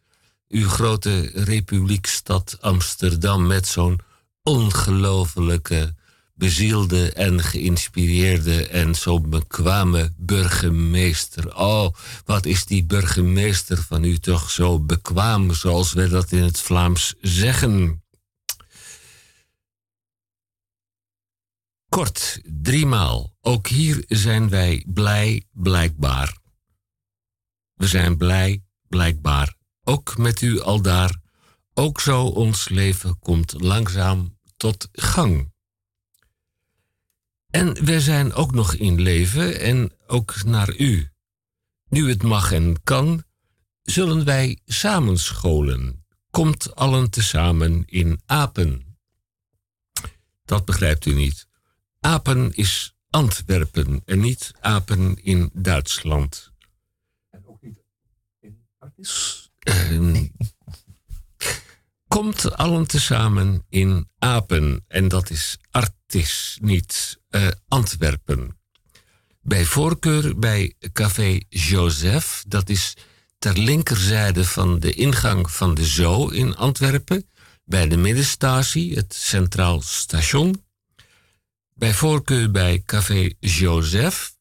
uw grote republiekstad Amsterdam. Met zo'n ongelofelijke, bezielde en geïnspireerde en zo bekwame burgemeester. Oh, wat is die burgemeester van u toch zo bekwaam, zoals we dat in het Vlaams zeggen. Kort, driemaal. Ook hier zijn wij blij, blijkbaar. We zijn blij, blijkbaar. Ook met u aldaar. Ook zo ons leven komt langzaam tot gang. En we zijn ook nog in leven en ook naar u. Nu het mag en kan, zullen wij samenscholen. Komt allen tezamen in apen. Dat begrijpt u niet. Apen is Antwerpen en niet Apen in Duitsland. En ook niet in Artis? Uh, komt allen tezamen in Apen en dat is Artis, niet uh, Antwerpen. Bij voorkeur bij Café Joseph, dat is ter linkerzijde van de ingang van de Zoo in Antwerpen, bij de middenstatie, het Centraal Station bij voorkeur bij Café Joseph.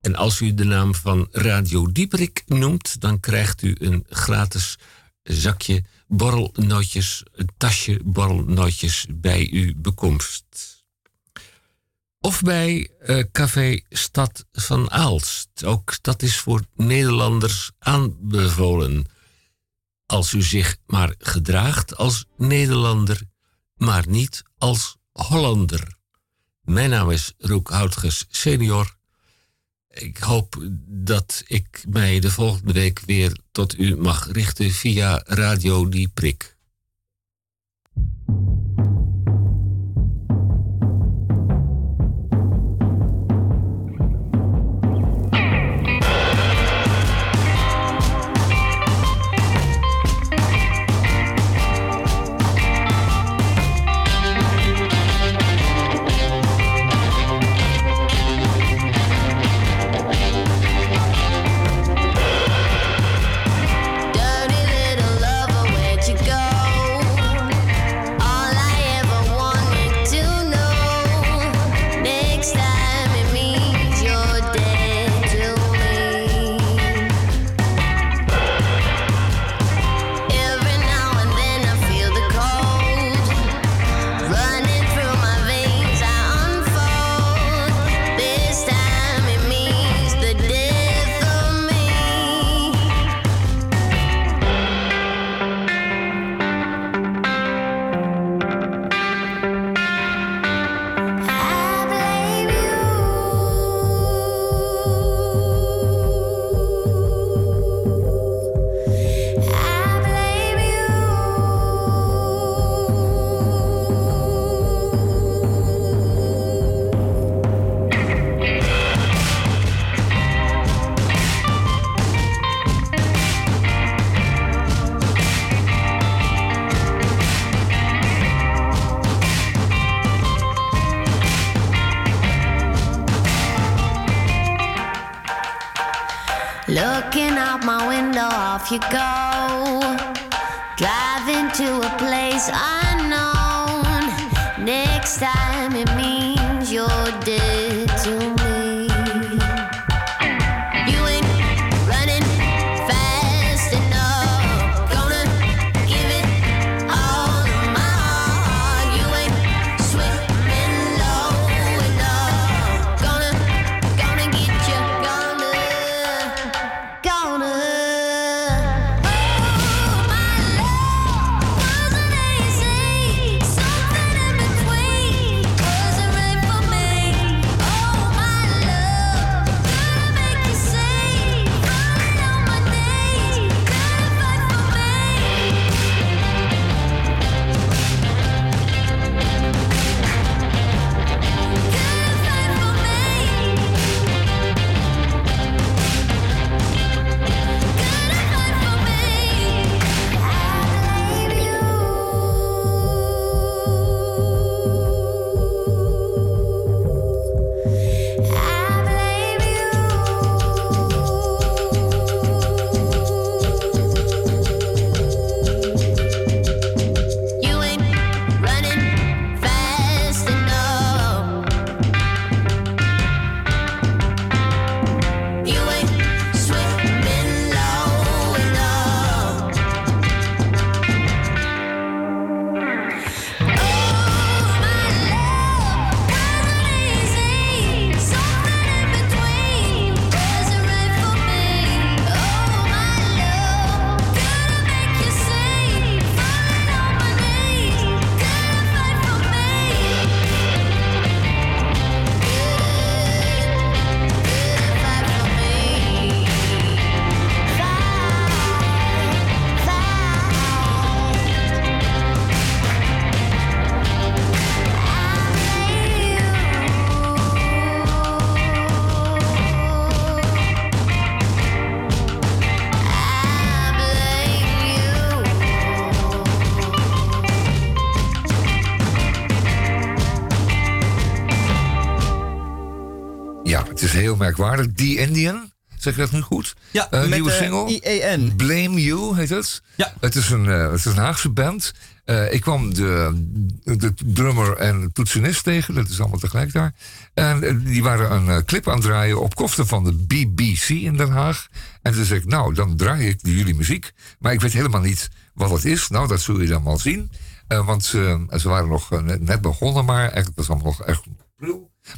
En als u de naam van Radio Dieperik noemt, dan krijgt u een gratis zakje borrelnootjes, een tasje borrelnootjes bij uw bekomst. Of bij uh, Café Stad van Aalst. Ook dat is voor Nederlanders aanbevolen. Als u zich maar gedraagt als Nederlander, maar niet als Hollander. Mijn naam is Roek Houtges senior. Ik hoop dat ik mij de volgende week weer tot u mag richten via Radio Die Prik. Merkwaardig. The Indian. Zeg je dat nu goed? Ja, uh, met nieuwe single. IEN. Blame You heet het. Ja. Het is een, uh, het is een Haagse band. Uh, ik kwam de, de drummer en toetsenist tegen. Dat is allemaal tegelijk daar. En die waren een clip aan het draaien op kosten van de BBC in Den Haag. En toen zei ik, nou, dan draai ik jullie muziek. Maar ik weet helemaal niet wat het is. Nou, dat zul je dan wel zien. want ze waren nog net begonnen, maar eigenlijk was allemaal nog echt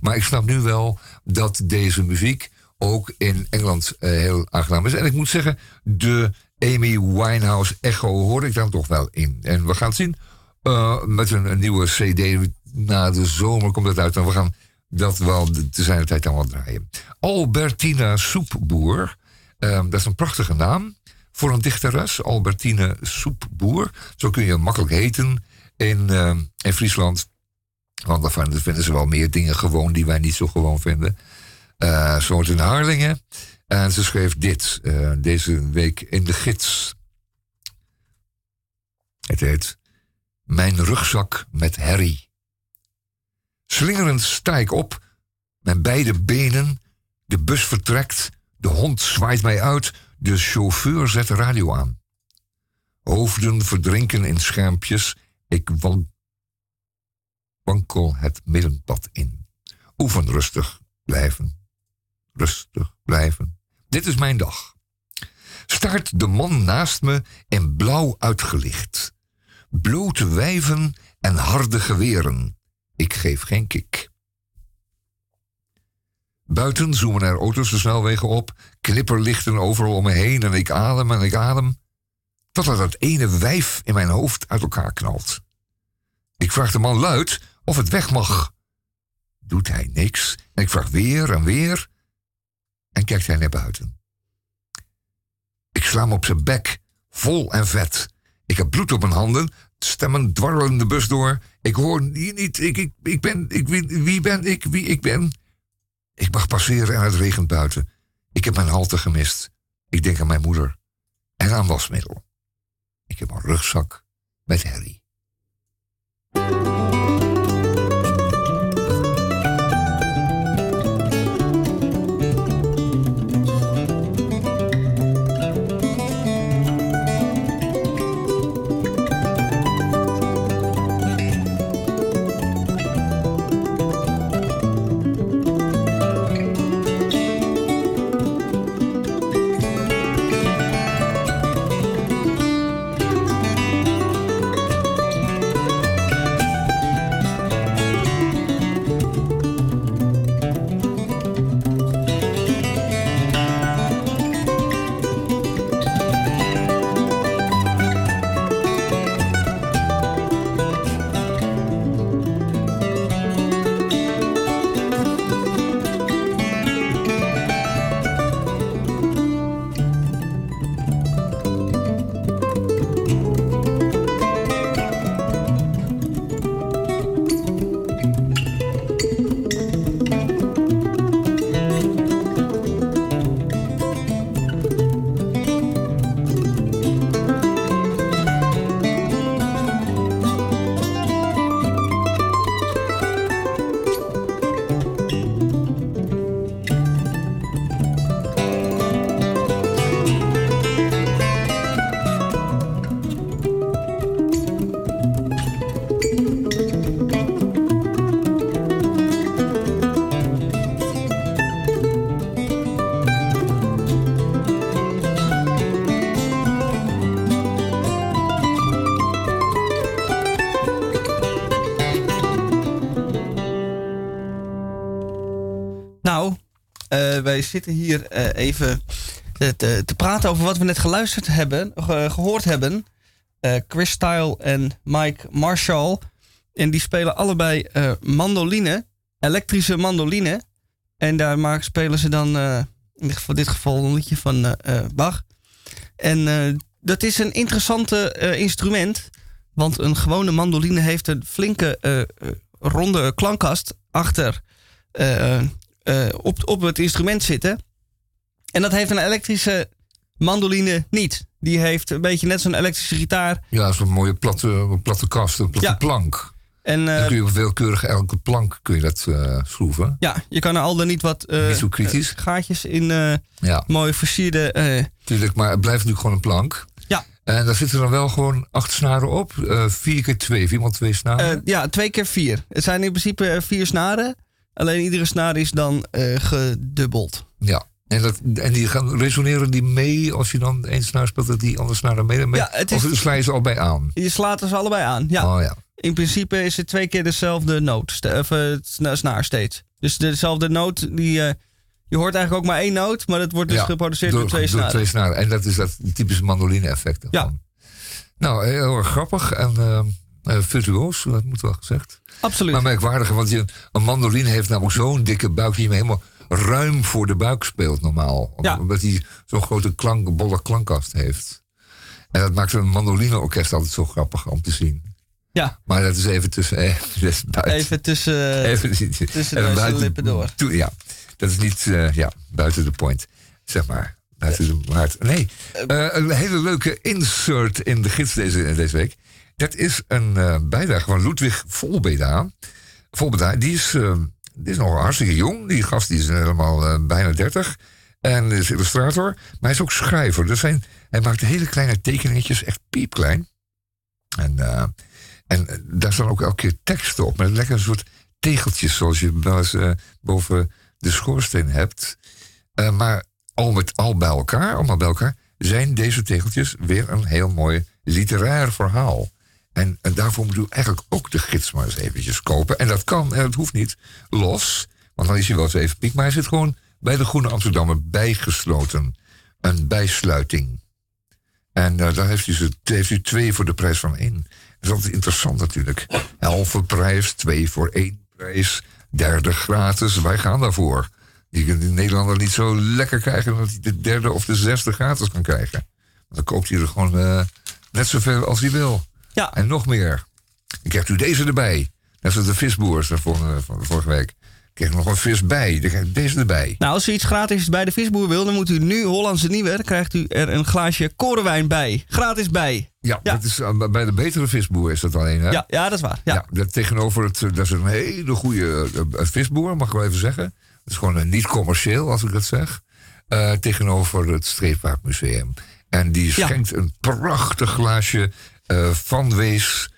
maar ik snap nu wel dat deze muziek ook in Engeland uh, heel aangenaam is. En ik moet zeggen, de Amy Winehouse echo hoor ik dan toch wel in. En we gaan zien uh, met een, nieuwe CD. Na de zomer komt het uit en we gaan dat wel te zijn tijd dan wel draaien. Albertina Soepboer. Uh, dat is een prachtige naam voor een dichteres. Albertine Soepboer. Zo kun je makkelijk heten in, in Friesland. Want daarvan vinden ze wel meer dingen gewoon die wij niet zo gewoon vinden. Uh, zoals in Harlingen. En ze schreef dit uh, deze week in de gids. Het heet Mijn rugzak met herrie. Slingerend sta ik op, mijn beide benen. De bus vertrekt, de hond zwaait mij uit, de chauffeur zet de radio aan. Hoofden verdrinken in schermpjes, ik wankel het middenpad in. Oefen rustig blijven. Rustig blijven. Dit is mijn dag. Staart de man naast me in blauw uitgelicht. Blote wijven en harde geweren. Ik geef geen kik. Buiten zoomen er auto's de snelwegen op, knipperlichten overal om me heen en ik adem en ik adem, totdat het ene wijf in mijn hoofd uit elkaar knalt. Ik vraag de man luid of het weg mag. Doet hij niks en ik vraag weer en weer en kijkt hij naar buiten. Ik sla hem op zijn bek, vol en vet. Ik heb bloed op mijn handen, stemmen dwarrelen de bus door. Ik hoor niet, ik, ik, ik ben, ik, wie, wie ben ik, wie ik ben. Ik mag passeren en het regent buiten. Ik heb mijn halte gemist. Ik denk aan mijn moeder en aan wasmiddel. Ik heb een rugzak met herrie. Wij zitten hier even te, te, praten over wat we net geluisterd hebben, gehoord hebben. Chris Style en Mike Marshall. En die spelen allebei mandoline, elektrische mandoline. En daar maken, spelen ze dan in dit geval een liedje van Bach. En dat is een interessante instrument. Want een gewone mandoline heeft een flinke ronde klankkast achter uh, op, op het instrument zitten. En dat heeft een elektrische mandoline niet. Die heeft een beetje net zo'n elektrische gitaar. Ja, zo'n mooie platte, platte kast, een platte plank. En, uh, dan kun je op veelkeurig elke plank kun je dat schroeven. Ja, je kan er al dan niet wat niet zo kritisch. gaatjes in ja. mooie versierde... Tuurlijk, maar het blijft natuurlijk gewoon een plank. En daar zitten dan wel gewoon acht snaren op. Vier keer twee, vier maal twee snaren. Ja, twee keer vier. Het zijn in principe eh, vier snaren. Alleen iedere snaar is dan uh, gedubbeld. Ja. En, dat, en die gaan resoneren die mee als je dan één snaar speelt, dat die andere snaren mee? mee? Ja, het is, of sla je ze al bij aan? Je slaat ze allebei aan, ja. Oh, ja. In principe is het twee keer dezelfde noot, of snaar steeds. Dus dezelfde noot die je hoort eigenlijk ook maar één noot, maar het wordt dus geproduceerd door, twee snaren. twee snaren. En dat is dat typische mandoline-effect. Ja. Nou, heel erg grappig en uh, virtuoos, dat moet wel gezegd. Absoluut. Maar merkwaardig, want je, een mandoline heeft namelijk zo'n dikke buik die je helemaal ruim voor de buik speelt normaal. Ja. Omdat hij zo'n grote klank, bolle klankkast heeft. En dat maakt een mandolineorkest altijd zo grappig om te zien. Ja. Maar dat is even tussen. Eh, *laughs* even tussen, *laughs* even, tussen de lippen door. ja. Dat is niet uh, ja, buiten de point, zeg maar. Buiten de maart. Nee, uh, een hele leuke insert in de gids deze, deze week. Dat is een uh, bijdrage van Ludwig Volbeda. Volbeda, die is, die is nog hartstikke jong. Die gast die is helemaal bijna 30. En is illustrator. Maar hij is ook schrijver. Dus zijn, hij maakt hele kleine tekeningetjes, echt piepklein. En, en daar staan ook elke keer teksten op. Met lekker een soort tegeltjes, zoals je wel eens boven de schoorsteen hebt. Uh, maar al met al bij elkaar, allemaal bij elkaar, zijn deze tegeltjes weer een heel mooi literair verhaal. En, en, daarvoor moet u eigenlijk ook de gids maar eens eventjes kopen. En dat kan, en dat hoeft niet, los. Want dan is hij wel eens even piek. Maar hij zit gewoon bij de Groene Amsterdammer bijgesloten. Een bijsluiting. En uh, daar heeft u, twee voor de prijs van één. Dat is altijd interessant natuurlijk. Halve prijs, twee voor één prijs derde gratis. Wij gaan daarvoor. Je kunt in Nederlander niet zo lekker krijgen dat hij de derde of de zesde gratis kan krijgen. Dan koopt hij er gewoon uh, net zoveel als hij wil. Ja. En nog meer. Ik heb u deze erbij. Dat is de visboers van, uh, van vorige week. Ik krijg nog een vis bij. Dan krijg ik deze erbij. Nou, als u iets gratis bij de visboer wil, dan moet u nu Hollandse Nieuwe. Dan krijgt u er een glaasje korenwijn bij. Gratis bij. Ja, Dat is, eh, bij de betere visboer is dat alleen, hè? Ja, ja dat is waar. Ja. dat tegenover het, dat is een hele goede visboer, mag ik wel even zeggen. Dat is gewoon niet commercieel, als ik dat zeg. Uh, tegenover het Streepvaartmuseum. En die schenkt een prachtig glaasje van Wees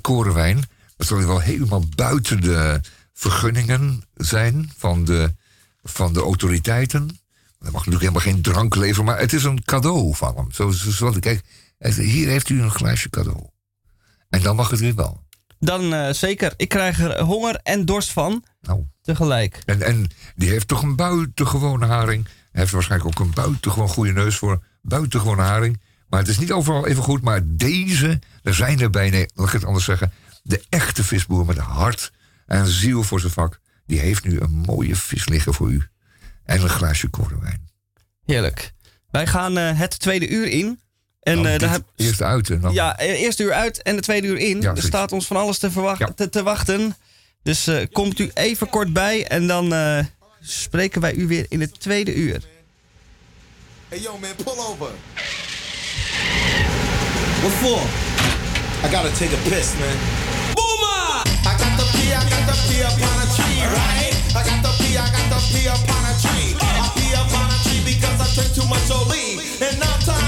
korenwijn. Dat zal wel helemaal buiten de vergunningen zijn van de, van de autoriteiten. Er mag natuurlijk helemaal geen drank leveren, maar het is een cadeau van hem. Zo, zo, kijk, hier heeft u een glaasje cadeau. En dan mag het weer wel. Dan uh, zeker. Ik krijg er honger en dorst van. Nou. Tegelijk. En, en die heeft toch een buitengewone haring. Hij heeft waarschijnlijk ook een buitengewoon goede neus voor buitengewone haring. Maar het is niet overal even goed. Maar deze, er zijn er bij, nee, laat ik het anders zeggen. De echte visboer met hart en ziel voor zijn vak. Die heeft nu een mooie vis liggen voor u. En een glaasje korenwijn. Heerlijk. Wij gaan uh, het tweede uur in. En, nou, uh, eerst uit. En dan... Ja, eh, eerste uur uit en de tweede uur in. Ja, er staat ons van alles te, verwachten, ja. te, te, wachten. Dus uh, komt u even kort bij en dan uh, spreken wij u weer in het tweede uur. Hey yo man, pull over. What for? I gotta take a piss man. Boomer! I got the pee, I got the pee upon a tree, right? I got the pee, I got the pee upon a tree. I pee upon a tree because I drink too much Oli. And now time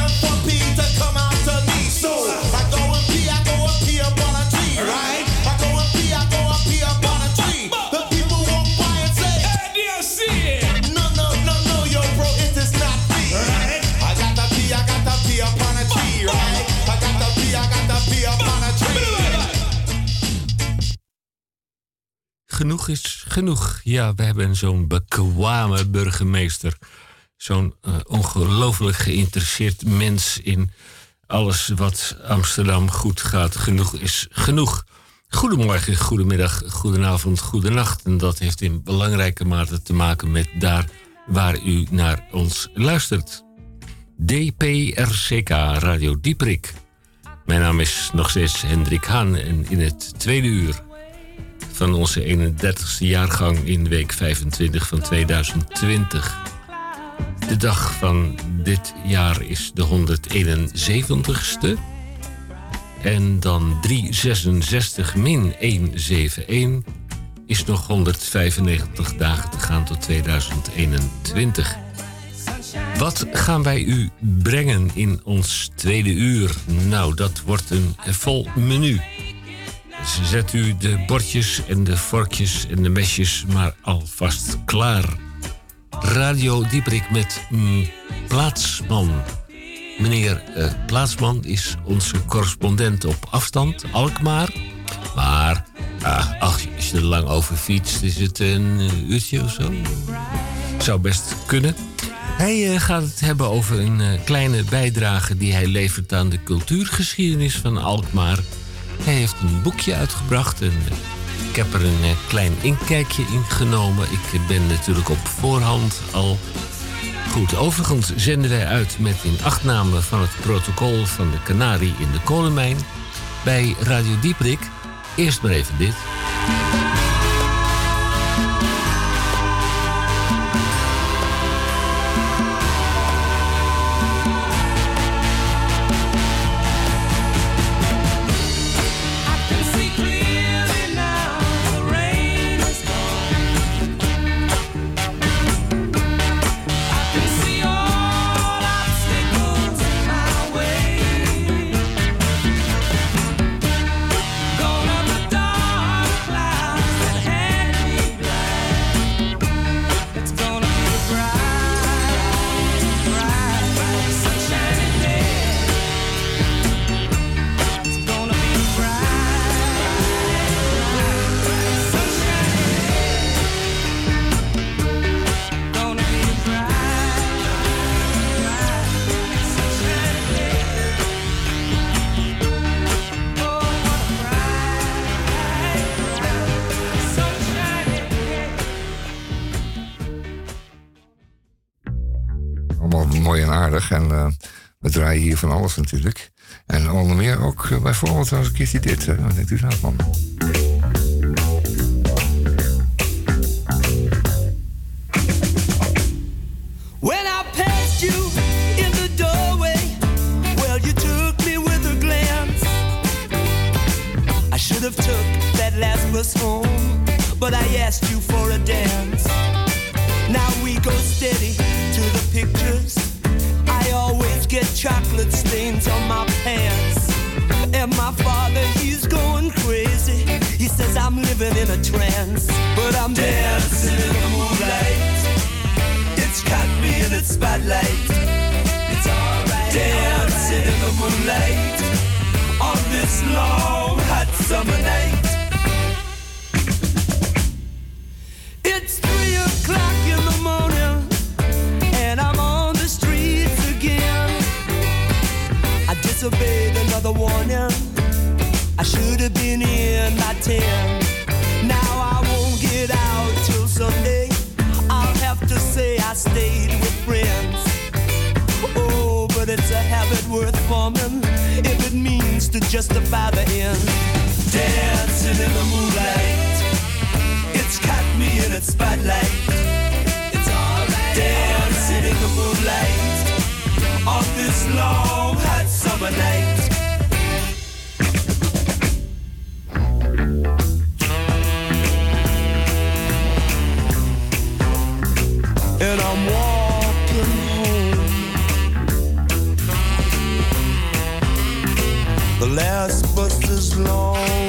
genoeg is genoeg. Ja, we hebben zo'n bekwame burgemeester. Zo'n uh, ongelooflijk geïnteresseerd mens in alles wat Amsterdam goed gaat. Genoeg is genoeg. Goedemorgen, goedemiddag, goedenavond, goedenacht. En dat heeft in belangrijke mate te maken met daar waar u naar ons luistert. DPRCK Radio Dieprik. Mijn naam is nog steeds Hendrik Haan en in het tweede uur van onze 31ste jaargang in week 25 van 2020. De dag van dit jaar is de 171ste. En dan 366 min 171 is nog 195 dagen te gaan tot 2021. Wat gaan wij u brengen in ons tweede uur? Nou, dat wordt een vol menu. Zet u de bordjes en de vorkjes en de mesjes maar alvast klaar. Radio Dieprik met Plaatsman. Meneer uh, Plaatsman is onze correspondent op afstand, Alkmaar. Maar uh, als je er lang over fietst, is het een uurtje of zo. Zou best kunnen. Hij uh, gaat het hebben over een uh, kleine bijdrage die hij levert aan de cultuurgeschiedenis van Alkmaar. Hij heeft een boekje uitgebracht en uh, ik heb er een klein inkijkje in genomen. Ik ben natuurlijk op voorhand al goed. Overigens zenden wij uit met in achtname van het protocol van de Canarie in de kolenmijn bij Radio Dieprik. Eerst maar even dit. Van alles natuurlijk. En onder meer ook uh, bijvoorbeeld als keertje dit. Uh, wat denkt u daarvan? When I passed you in the doorway, well, you took me with a glance. I should have took that last bus home, but I asked you for a dance. Now we go steady living in a trance, but I'm dancing in the moonlight. It's caught me in its spotlight. It's alright. Dancing in the moonlight on this long hot summer night. It's three o'clock in the morning, and I'm on the streets again. I disobeyed another warning. I should have been in by ten. Sunday. I'll have to say I stayed with friends. Oh, but it's a habit worth forming if it means to justify the end. Dancing in the moonlight, it's caught me in its spotlight. It's alright. Dancing in the moonlight on this long hot summer night. The last bus is long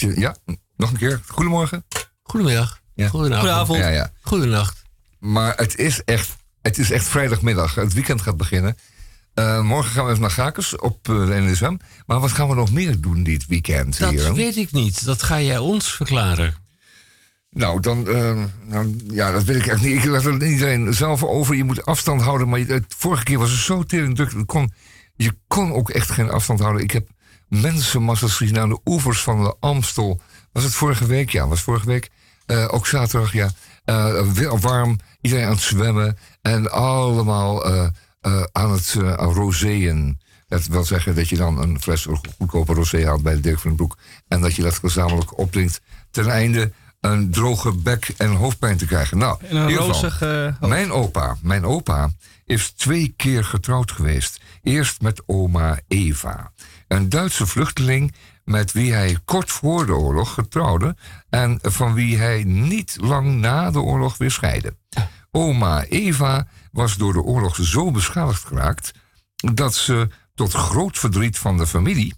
Ja, je. Nog een keer. Goedemorgen. Goedemiddag. Ja. Goedenavond. Goedenavond. Ja, ja. Goedenacht. Maar het is echt, het is echt vrijdagmiddag. Het weekend gaat beginnen. Eh, morgen gaan we even naar Gakers op eh, de NSM. Maar wat gaan we nog meer doen dit weekend Dat hier? weet ik niet. Dat ga jij ons verklaren. Nou, dan, eh, nou, ja, dat weet ik echt niet. Ik laat het iedereen zelf over. Je moet afstand houden. Maar je- het, vorige keer was het zo tering druk. Kon, je kon ook echt geen afstand houden. Ik heb mensenmassa's gezien aan de oevers van de Amstel. Was het vorige week? Ja, was vorige week. Eh, ook zaterdag, ja. Eh, warm, iedereen aan het zwemmen. En allemaal eh, aan het rozeeën. Dat wil zeggen dat je dan een fles goedkope rosé haalt bij de Dirk van den Broek. En dat je dat gezamenlijk opdrinkt. Ten einde een droge bek en hoofdpijn te krijgen. Nou, een in rozig hoofd. mijn opa, mijn opa is twee keer getrouwd geweest. Eerst met oma Eva, een Duitse vluchteling met wie hij kort voor de oorlog getrouwde en van wie hij niet lang na de oorlog weer scheidde. Oma Eva was door de oorlog zo beschadigd geraakt dat ze tot groot verdriet van de familie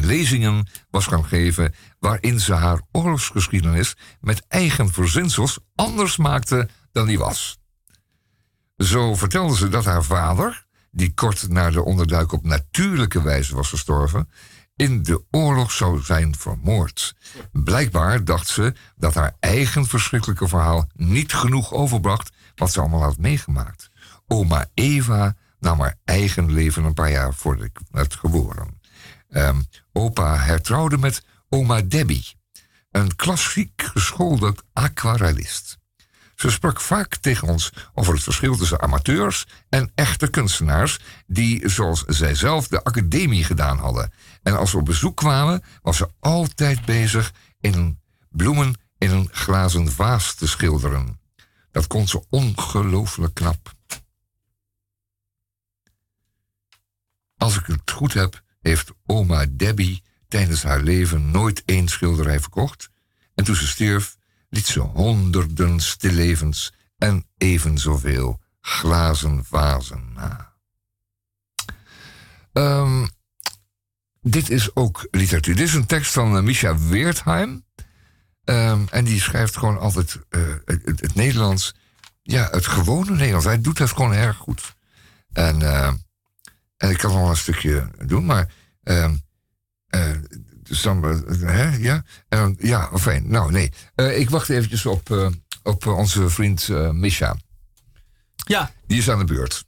lezingen was gaan geven waarin ze haar oorlogsgeschiedenis met eigen verzinsels anders maakte dan die was. Zo vertelde ze dat haar vader, die kort na de onderduik op natuurlijke wijze was gestorven, in de oorlog zou zijn vermoord. Blijkbaar dacht ze dat haar eigen verschrikkelijke verhaal niet genoeg overbracht wat ze allemaal had meegemaakt. Oma Eva nam haar eigen leven een paar jaar voordat ik werd geboren. Ehm, opa hertrouwde met oma Debbie, een klassiek geschoolde aquarellist. Ze sprak vaak tegen ons over het verschil tussen amateurs en echte kunstenaars, die, zoals zij zelf, de academie gedaan hadden. En als we op bezoek kwamen, was ze altijd bezig in bloemen in een glazen vaas te schilderen. Dat kon ze ongelooflijk knap. Als ik het goed heb, heeft oma Debbie tijdens haar leven nooit één schilderij verkocht. En toen ze stierf, liet ze honderden stillevens en even zoveel glazen vazen na. Ehm, dit is ook literatuur. Dit is een tekst van uh, Misha Weertheim. Ehm, en die schrijft gewoon altijd uh, het, het, Nederlands. Ja, het gewone Nederlands. Hij doet dat gewoon erg goed. En, en ik kan wel een stukje doen, maar. Dus dan, hè, ja, en, ja, fijn. Nou, nee. ik wacht eventjes op, op onze vriend Misha. Ja. Die is aan de beurt.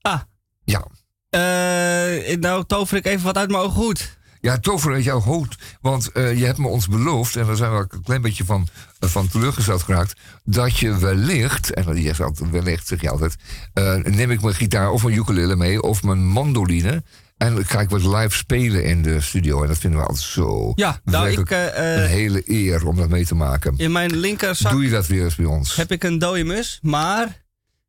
Ah. Ja. Uh, nou tover ik even wat uit mijn ogen goed. Ja, tover uit jouw hoofd. Want uh, je hebt me ons beloofd, en daar zijn we een klein beetje van, uh, van teleurgesteld geraakt, dat je wellicht, en je zegt wellicht, zeg je altijd, uh, neem ik mijn gitaar of mijn ukulele mee, of mijn mandoline, en dan ga ik wat live spelen in de studio. En dat vinden we altijd zo. Ja, nou ik, een hele eer om dat mee te maken. In mijn linkerzak. Doe je dat weer eens bij ons? Heb ik een dode mus, maar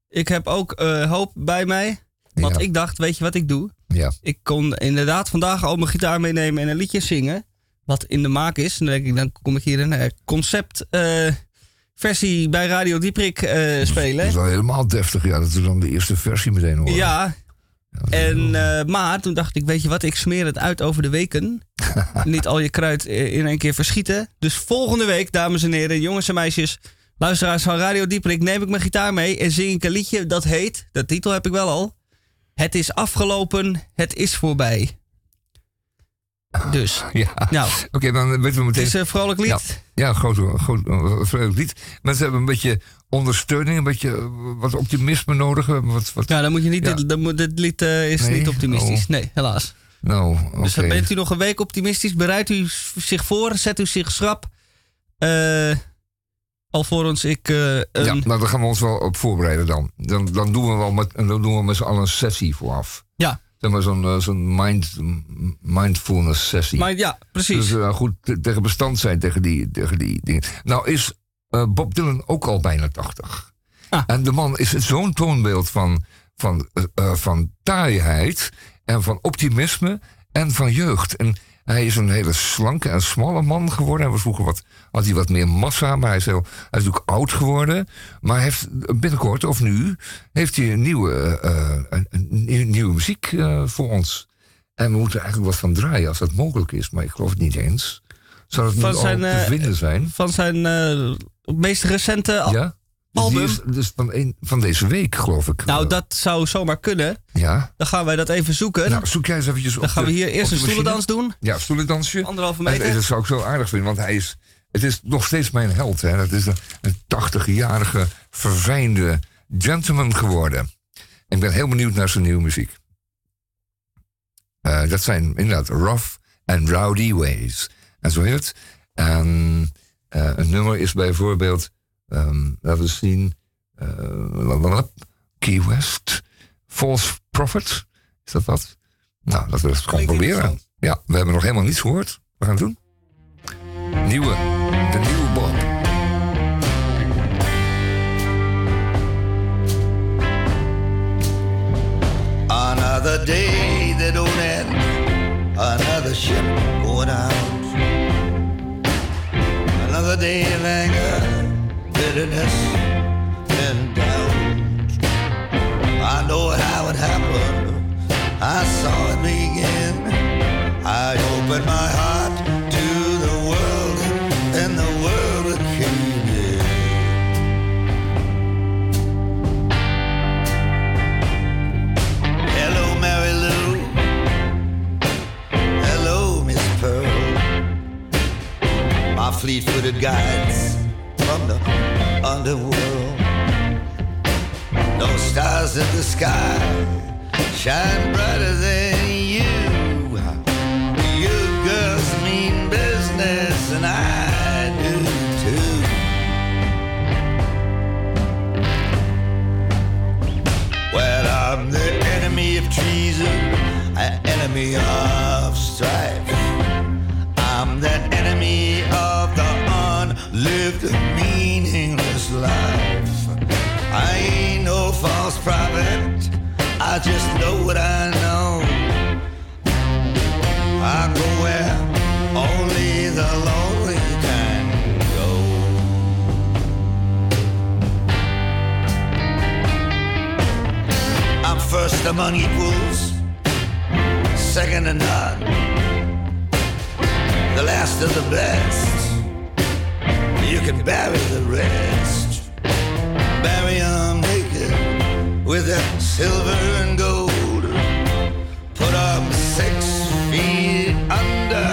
ik heb ook hoop bij mij. Want ja. ik dacht, weet je wat ik doe? Ja. Ik kon inderdaad vandaag al mijn gitaar meenemen en een liedje zingen. Wat in de maak is. En dan denk ik, dan kom ik hier een concept uh, versie bij Radio Dieprik uh, spelen. Dat is wel helemaal deftig, ja. Dat is dan de eerste versie meteen hoor. Ja. En, maar toen dacht ik, weet je wat, ik smeer het uit over de weken. *laughs* Niet al je kruid in één keer verschieten. Dus volgende week, dames en heren, jongens en meisjes, luisteraars van Radio Dieprik, neem ik mijn gitaar mee en zing ik een liedje dat heet, de titel heb ik wel al, het is afgelopen, het is voorbij. Dus. Ja. Nou. Oké, okay, dan weten we meteen. Het is een vrolijk lied. Ja, ja een groot, groot, lied. Mensen hebben een beetje ondersteuning, een beetje wat optimisme nodig. Wat, wat, ja, dan moet je niet. Ja. Dit, dan moet, dit lied uh, is nee? niet optimistisch. Oh. Nee, helaas. Nou. Dus bent u nog een week optimistisch? Bereidt u zich voor? Zet u zich schrap? Eh alvorens ik... eh, Ja, nou, daar gaan we ons wel op voorbereiden dan. Dan, dan doen we wel met, dan doen we met z'n allen een sessie vooraf. Ja. Zeg maar zo'n eh, zo'n mind, mindfulness sessie. Maar ja, precies. Dus eh, goed te- tegen bestand zijn tegen die, tegen die dingen. Nou is eh, Bob Dylan ook al bijna 80. Ah. En de man is zo'n toonbeeld van, van, van taaiheid en van optimisme en van jeugd. En hij is een hele slanke en smalle man geworden. Hij was vroeger wat, had hij wat meer massa, maar hij is, heel, hij is natuurlijk oud geworden. Maar heeft binnenkort, of nu, heeft hij een nieuwe, eh, een, een nieuwe, muziek eh, voor ons. En we moeten er eigenlijk wat van draaien als dat mogelijk is. Maar ik geloof het niet eens. Zou het Van nu zijn, al te eh, vinden zijn? Van zijn eh, meest recente... Ja? Dus, album? is dus van, een, van deze week, geloof ik. Nou, dat zou zomaar kunnen. Ja. Dan gaan wij dat even zoeken. Nou, zoek jij eens eventjes op dan gaan we hier eerst een stoelendans doen. Ja, stoelendansje. Anderhalve meter. en dat zou ik zo aardig vinden, want hij is... Het is nog steeds mijn held, hè. Het is een, een 80-jarige, verfijnde gentleman geworden. En ik ben heel benieuwd naar zijn nieuwe muziek. Eh, dat zijn inderdaad rough and rowdy ways. En zo heet het. En eh, een nummer is bijvoorbeeld... ehm, laten we zien... eh, Key West. False Prophet. Is dat wat? Nou, laten we gewoon Klinkt proberen. Ja, we hebben nog helemaal niets gehoord. We gaan het doen. Nieuwe. De nieuwe Bob. Another day that don't end, another ship going out. Another day of anger, bitterness, and doubt. I know how it happened, I saw it begin. I opened my heart to the world, and the world came in. Hello, Mary Lou. Hello, Miss Pearl. My fleet-footed guides from the underworld. No stars in the sky shine brighter than you. You girls mean business, and I do too. Well, I'm the enemy of treason, an enemy of strife. I'm the prophet, I just know what I know. I go where only the lonely can go. I'm first among equals, second to none, the last of the best. You can bury the rest, bury 'em naked with that silver and gold. Put 'em six feet under,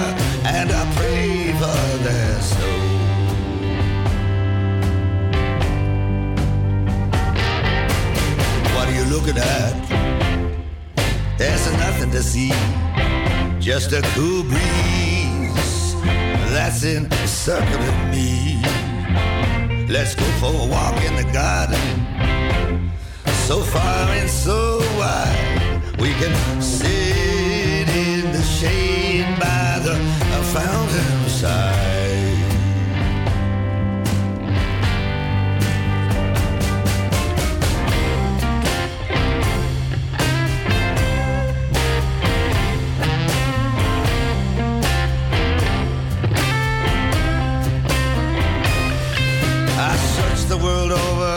and I pray for their soul. What are you looking at? There's nothing to see, just a cool breeze that's encircling me. Let's go for a walk in the garden, so far and so wide. We can sit in the shade by the fountain side. I searched the world over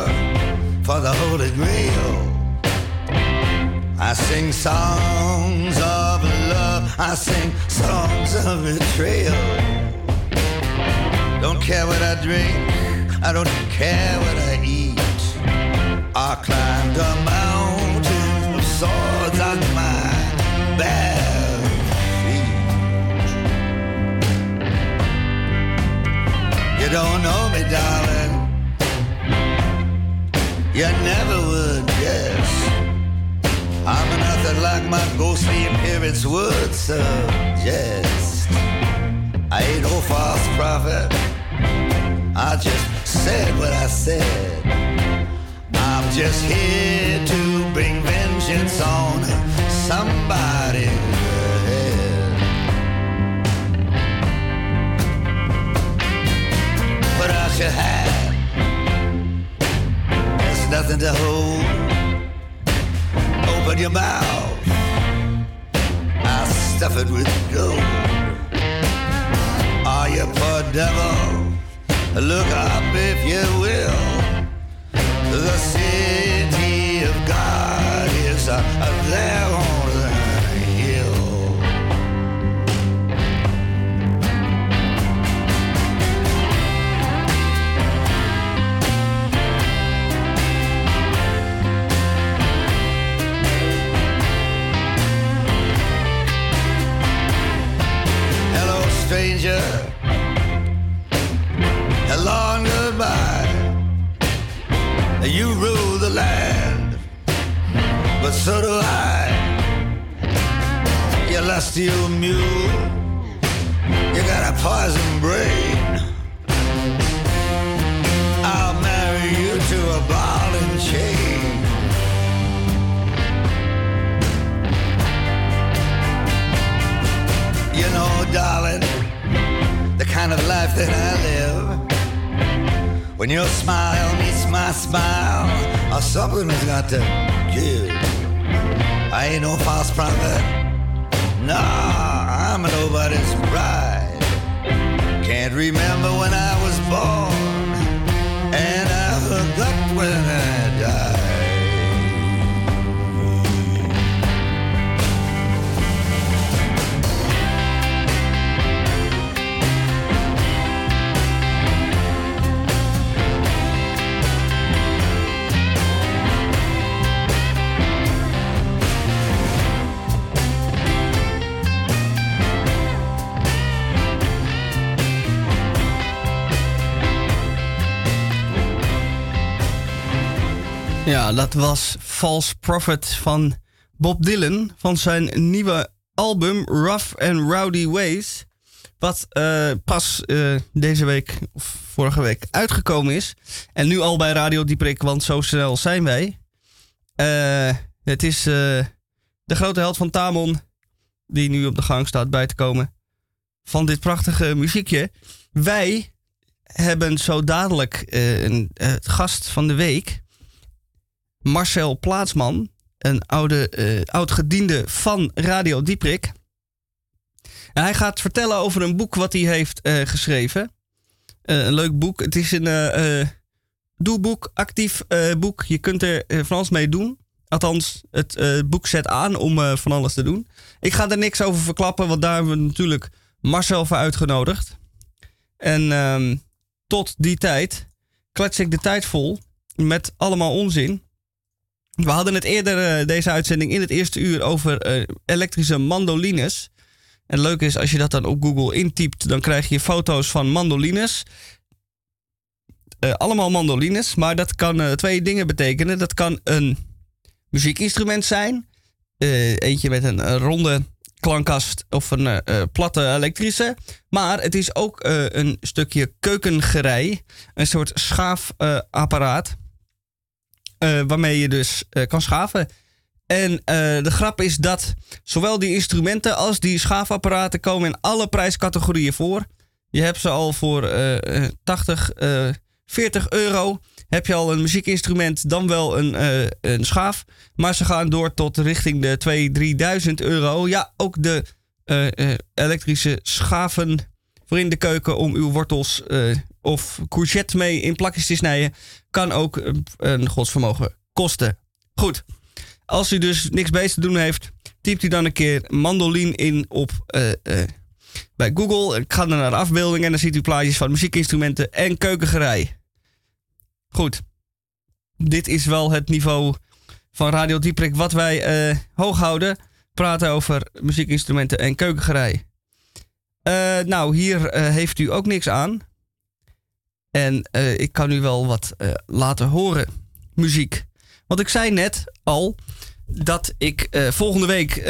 for the Holy Grail. I sing songs of love, I sing songs of betrayal. Don't care what I drink, I don't care what I eat. I climbed a mountain of swords on my bare feet. You don't know me, darling. You never would guess. I'm nothing like my ghostly appearance would suggest. I ain't no false prophet. I just said what I said. I'm just here to bring vengeance on somebody. Put out your hat. There's nothing to hold. Open your mouth. I'll stuff it with gold. Are you poor devil? Look up if you will. The city of God is uh, there stranger. Hello and goodbye. You rule the land, but so do I. You lusty old mule. You got a poison brain. I'll marry you to a ball and chain. You know, darling, kind of life that I live. When your smile meets my smile, or something has got to give. I ain't no false prophet. Nah, I'm nobody's bride. Can't remember when I was born, and I forgot when I Dat was False Prophet van Bob Dylan van zijn nieuwe album Rough and Rowdy Ways. Wat eh, pas eh, deze week of vorige week uitgekomen is. En nu al bij Radio Dieprik, want zo snel zijn wij. Eh, het is de grote held van Tamon, die nu op de gang staat bij te komen. Van dit prachtige muziekje. Wij hebben zo dadelijk een gast van de week. Marcel Plaatsman, een oude, eh oud-gediende van Radio Dieprik. En hij gaat vertellen over een boek wat hij heeft eh, geschreven. Eh, een leuk boek. Het is een doelboek, actief boek. Je kunt er van alles mee doen. Althans, het boek zet aan om van alles te doen. Ik ga er niks over verklappen, want daar hebben we natuurlijk Marcel voor uitgenodigd. En ehm, tot die tijd klets ik de tijd vol met allemaal onzin. We hadden het eerder, eh, deze uitzending, in het eerste uur over eh, elektrische mandolines. En leuk is, als je dat dan op Google intypt, dan krijg je foto's van mandolines. Eh, allemaal mandolines, maar dat kan twee dingen betekenen. Dat kan een muziekinstrument zijn. Eentje met een, ronde klankkast of een platte elektrische. Maar het is ook een stukje keukengerei. Een soort schaafapparaat. Eh, waarmee je dus eh, kan schaven. En eh, de grap is dat zowel die instrumenten als die schaafapparaten komen in alle prijscategorieën voor. Je hebt ze al voor eh, eh, 80, eh 40 euro. Heb je al een muziekinstrument, dan wel een, een schaaf. Maar ze gaan door tot richting de 2.000, 3.000 euro. Ja, ook de elektrische schaven voor in de keuken om uw wortels of courgette mee in plakjes te snijden. Kan ook eh, een godsvermogen kosten. Goed. Als u dus niks beter te doen heeft, typt u dan een keer mandolin in op eh, eh, bij Google. Ik ga dan naar de afbeelding en dan ziet u plaatjes van muziekinstrumenten en keukengerei. Goed. Dit is wel het niveau van Radio Dieprik wat wij hoog houden. Praten over muziekinstrumenten en keukengerei. Nou, hier heeft u ook niks aan. En eh, ik kan u wel wat eh, laten horen. Muziek. Want ik zei net al, dat ik eh, volgende week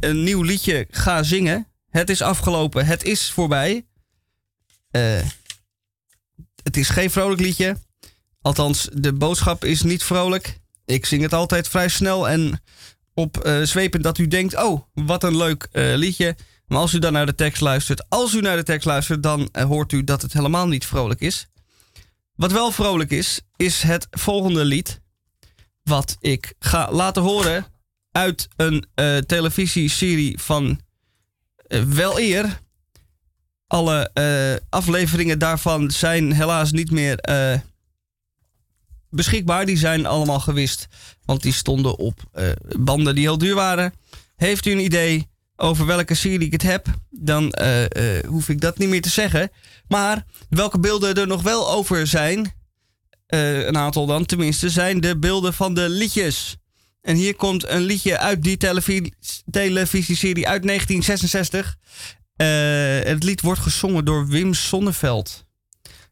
een nieuw liedje ga zingen. Het is afgelopen, het is voorbij. Het is geen vrolijk liedje. Althans, de boodschap is niet vrolijk. Ik zing het altijd vrij snel en op zwepen dat u denkt: oh, wat een leuk liedje. Maar als u dan naar de tekst luistert, als u naar de tekst luistert, dan hoort u dat het helemaal niet vrolijk is. Wat wel vrolijk is, is het volgende lied. Wat ik ga laten horen uit een eh, televisieserie van eh, wel eer. Alle eh, afleveringen daarvan zijn helaas niet meer beschikbaar. Die zijn allemaal gewist, want die stonden op banden die heel duur waren. Heeft u een idee over welke serie ik het heb, dan eh, eh, hoef ik dat niet meer te zeggen. Maar welke beelden er nog wel over zijn, eh, een aantal dan tenminste, zijn de beelden van de liedjes. En hier komt een liedje uit die televi- televisieserie uit 1966. Eh, het lied wordt gezongen door Wim Sonneveld.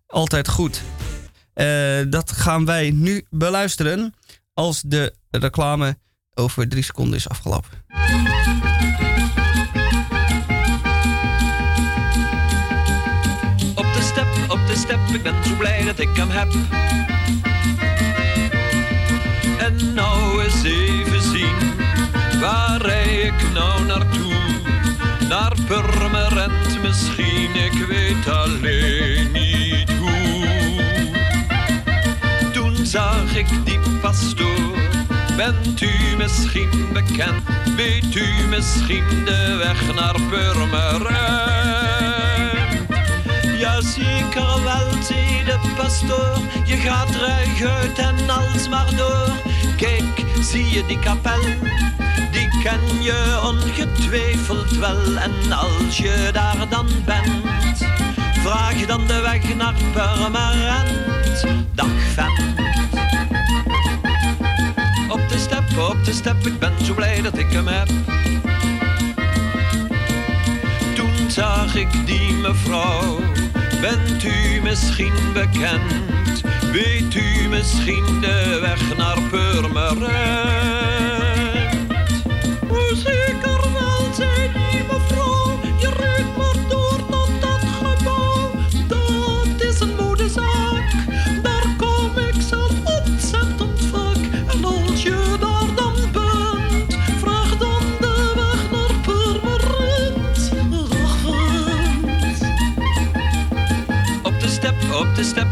Altijd goed. Dat gaan wij nu beluisteren als de reclame over drie seconden is afgelopen. Ik ben zo blij dat ik hem heb. En nou eens even zien, waar rij ik nou naartoe? Naar Purmerend misschien, ik weet alleen niet hoe. Toen zag ik die pastoor, bent u misschien bekend? Weet u misschien de weg naar Purmerend? Zeker wel, zei de pastoor. Je gaat ruig en alsmaar door. Kijk, zie je die kapel? Die ken je ongetwijfeld wel. En als je daar dan bent, vraag dan de weg naar Purmerend. Dag vent. Op de step, op de step, ik ben zo blij dat ik hem heb. Toen zag ik die mevrouw. Bent u misschien bekend? Weet u misschien de weg naar Purmerend?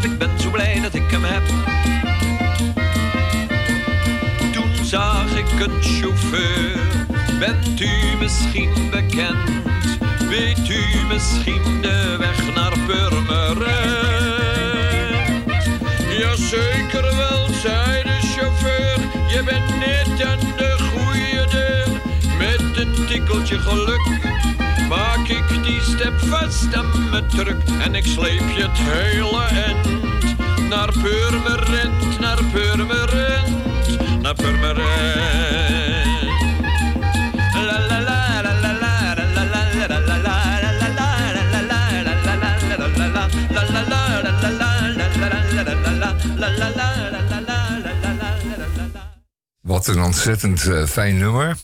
Ik ben zo blij dat ik hem heb. Toen zag ik een chauffeur, bent u misschien bekend? Weet u misschien de weg naar Purmerend? Jazeker wel, zei de chauffeur, je bent net aan de goede deur. Met een tikkeltje geluk maak ik die step vast aan mijn truck en ik sleep je het hele end naar Purmerend, naar Purmerend, naar Purmerend. La la la la la la la la la la la Wat een ontzettend eh, fijn nummer.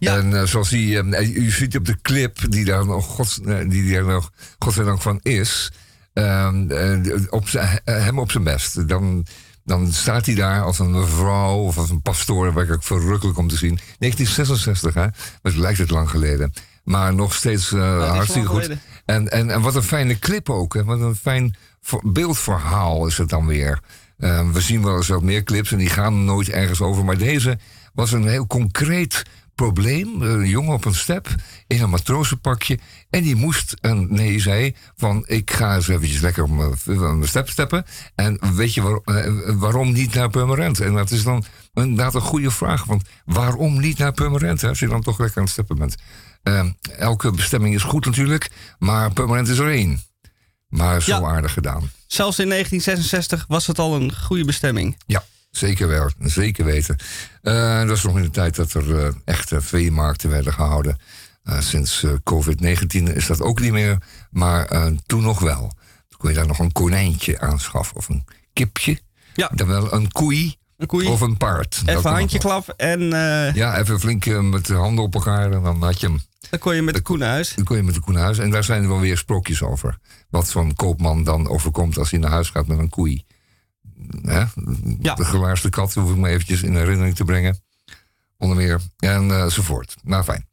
Ja. En eh, zoals die, eh, u ziet op de clip die daar nog, God, eh, die daar nog godzijdank van is, ehm, eh, op hem op zijn best. Dan, dan staat hij daar als een mevrouw of als een pastoor, werkelijk verrukkelijk om te zien. 1966, hè? Dat lijkt het lang geleden. Maar nog steeds hartstikke goed. geleden. En, en, en wat een fijne clip ook. Hè? Wat een fijn beeldverhaal is het dan weer. Eh, we zien wel eens wat meer clips en die gaan nooit ergens over. Maar deze was een heel concreet probleem. Een jongen op een step in een matrozenpakje. En die moest een nee zei van ik ga eens eventjes lekker op mijn, mijn step steppen. En weet je waar- eh, waarom niet naar Purmerend? En dat is dan inderdaad een goede vraag. Want waarom niet naar Purmerend hè, als je dan toch lekker aan het steppen bent? Eh, elke bestemming is goed natuurlijk, maar Purmerend is er één. Maar zo Ja. aardig gedaan. Zelfs in 1966 was het al een goede bestemming. Ja, zeker wel. Zeker weten. Eh, dat was nog in de tijd dat er eh, echte veemarkten werden gehouden. Eh, sinds eh, COVID-19 is dat ook niet meer. Maar toen nog wel. Toen kon je daar nog een konijntje aanschaffen. Of een kipje. Ja. Dan wel een koei. Een koei. Of een paard. Even handjeklap en. Ja, even flink met de handen op elkaar en dan had je hem. dan kon je met de koe naar huis. Dan kon je met de koe naar huis. En daar zijn er wel weer sprookjes over. Wat zo'n koopman dan overkomt als hij naar huis gaat met een koei. Hè? Ja. De gelaarsde kat hoef ik me eventjes in herinnering te brengen. Onder meer. Eh, enzovoort. Nou, fijn.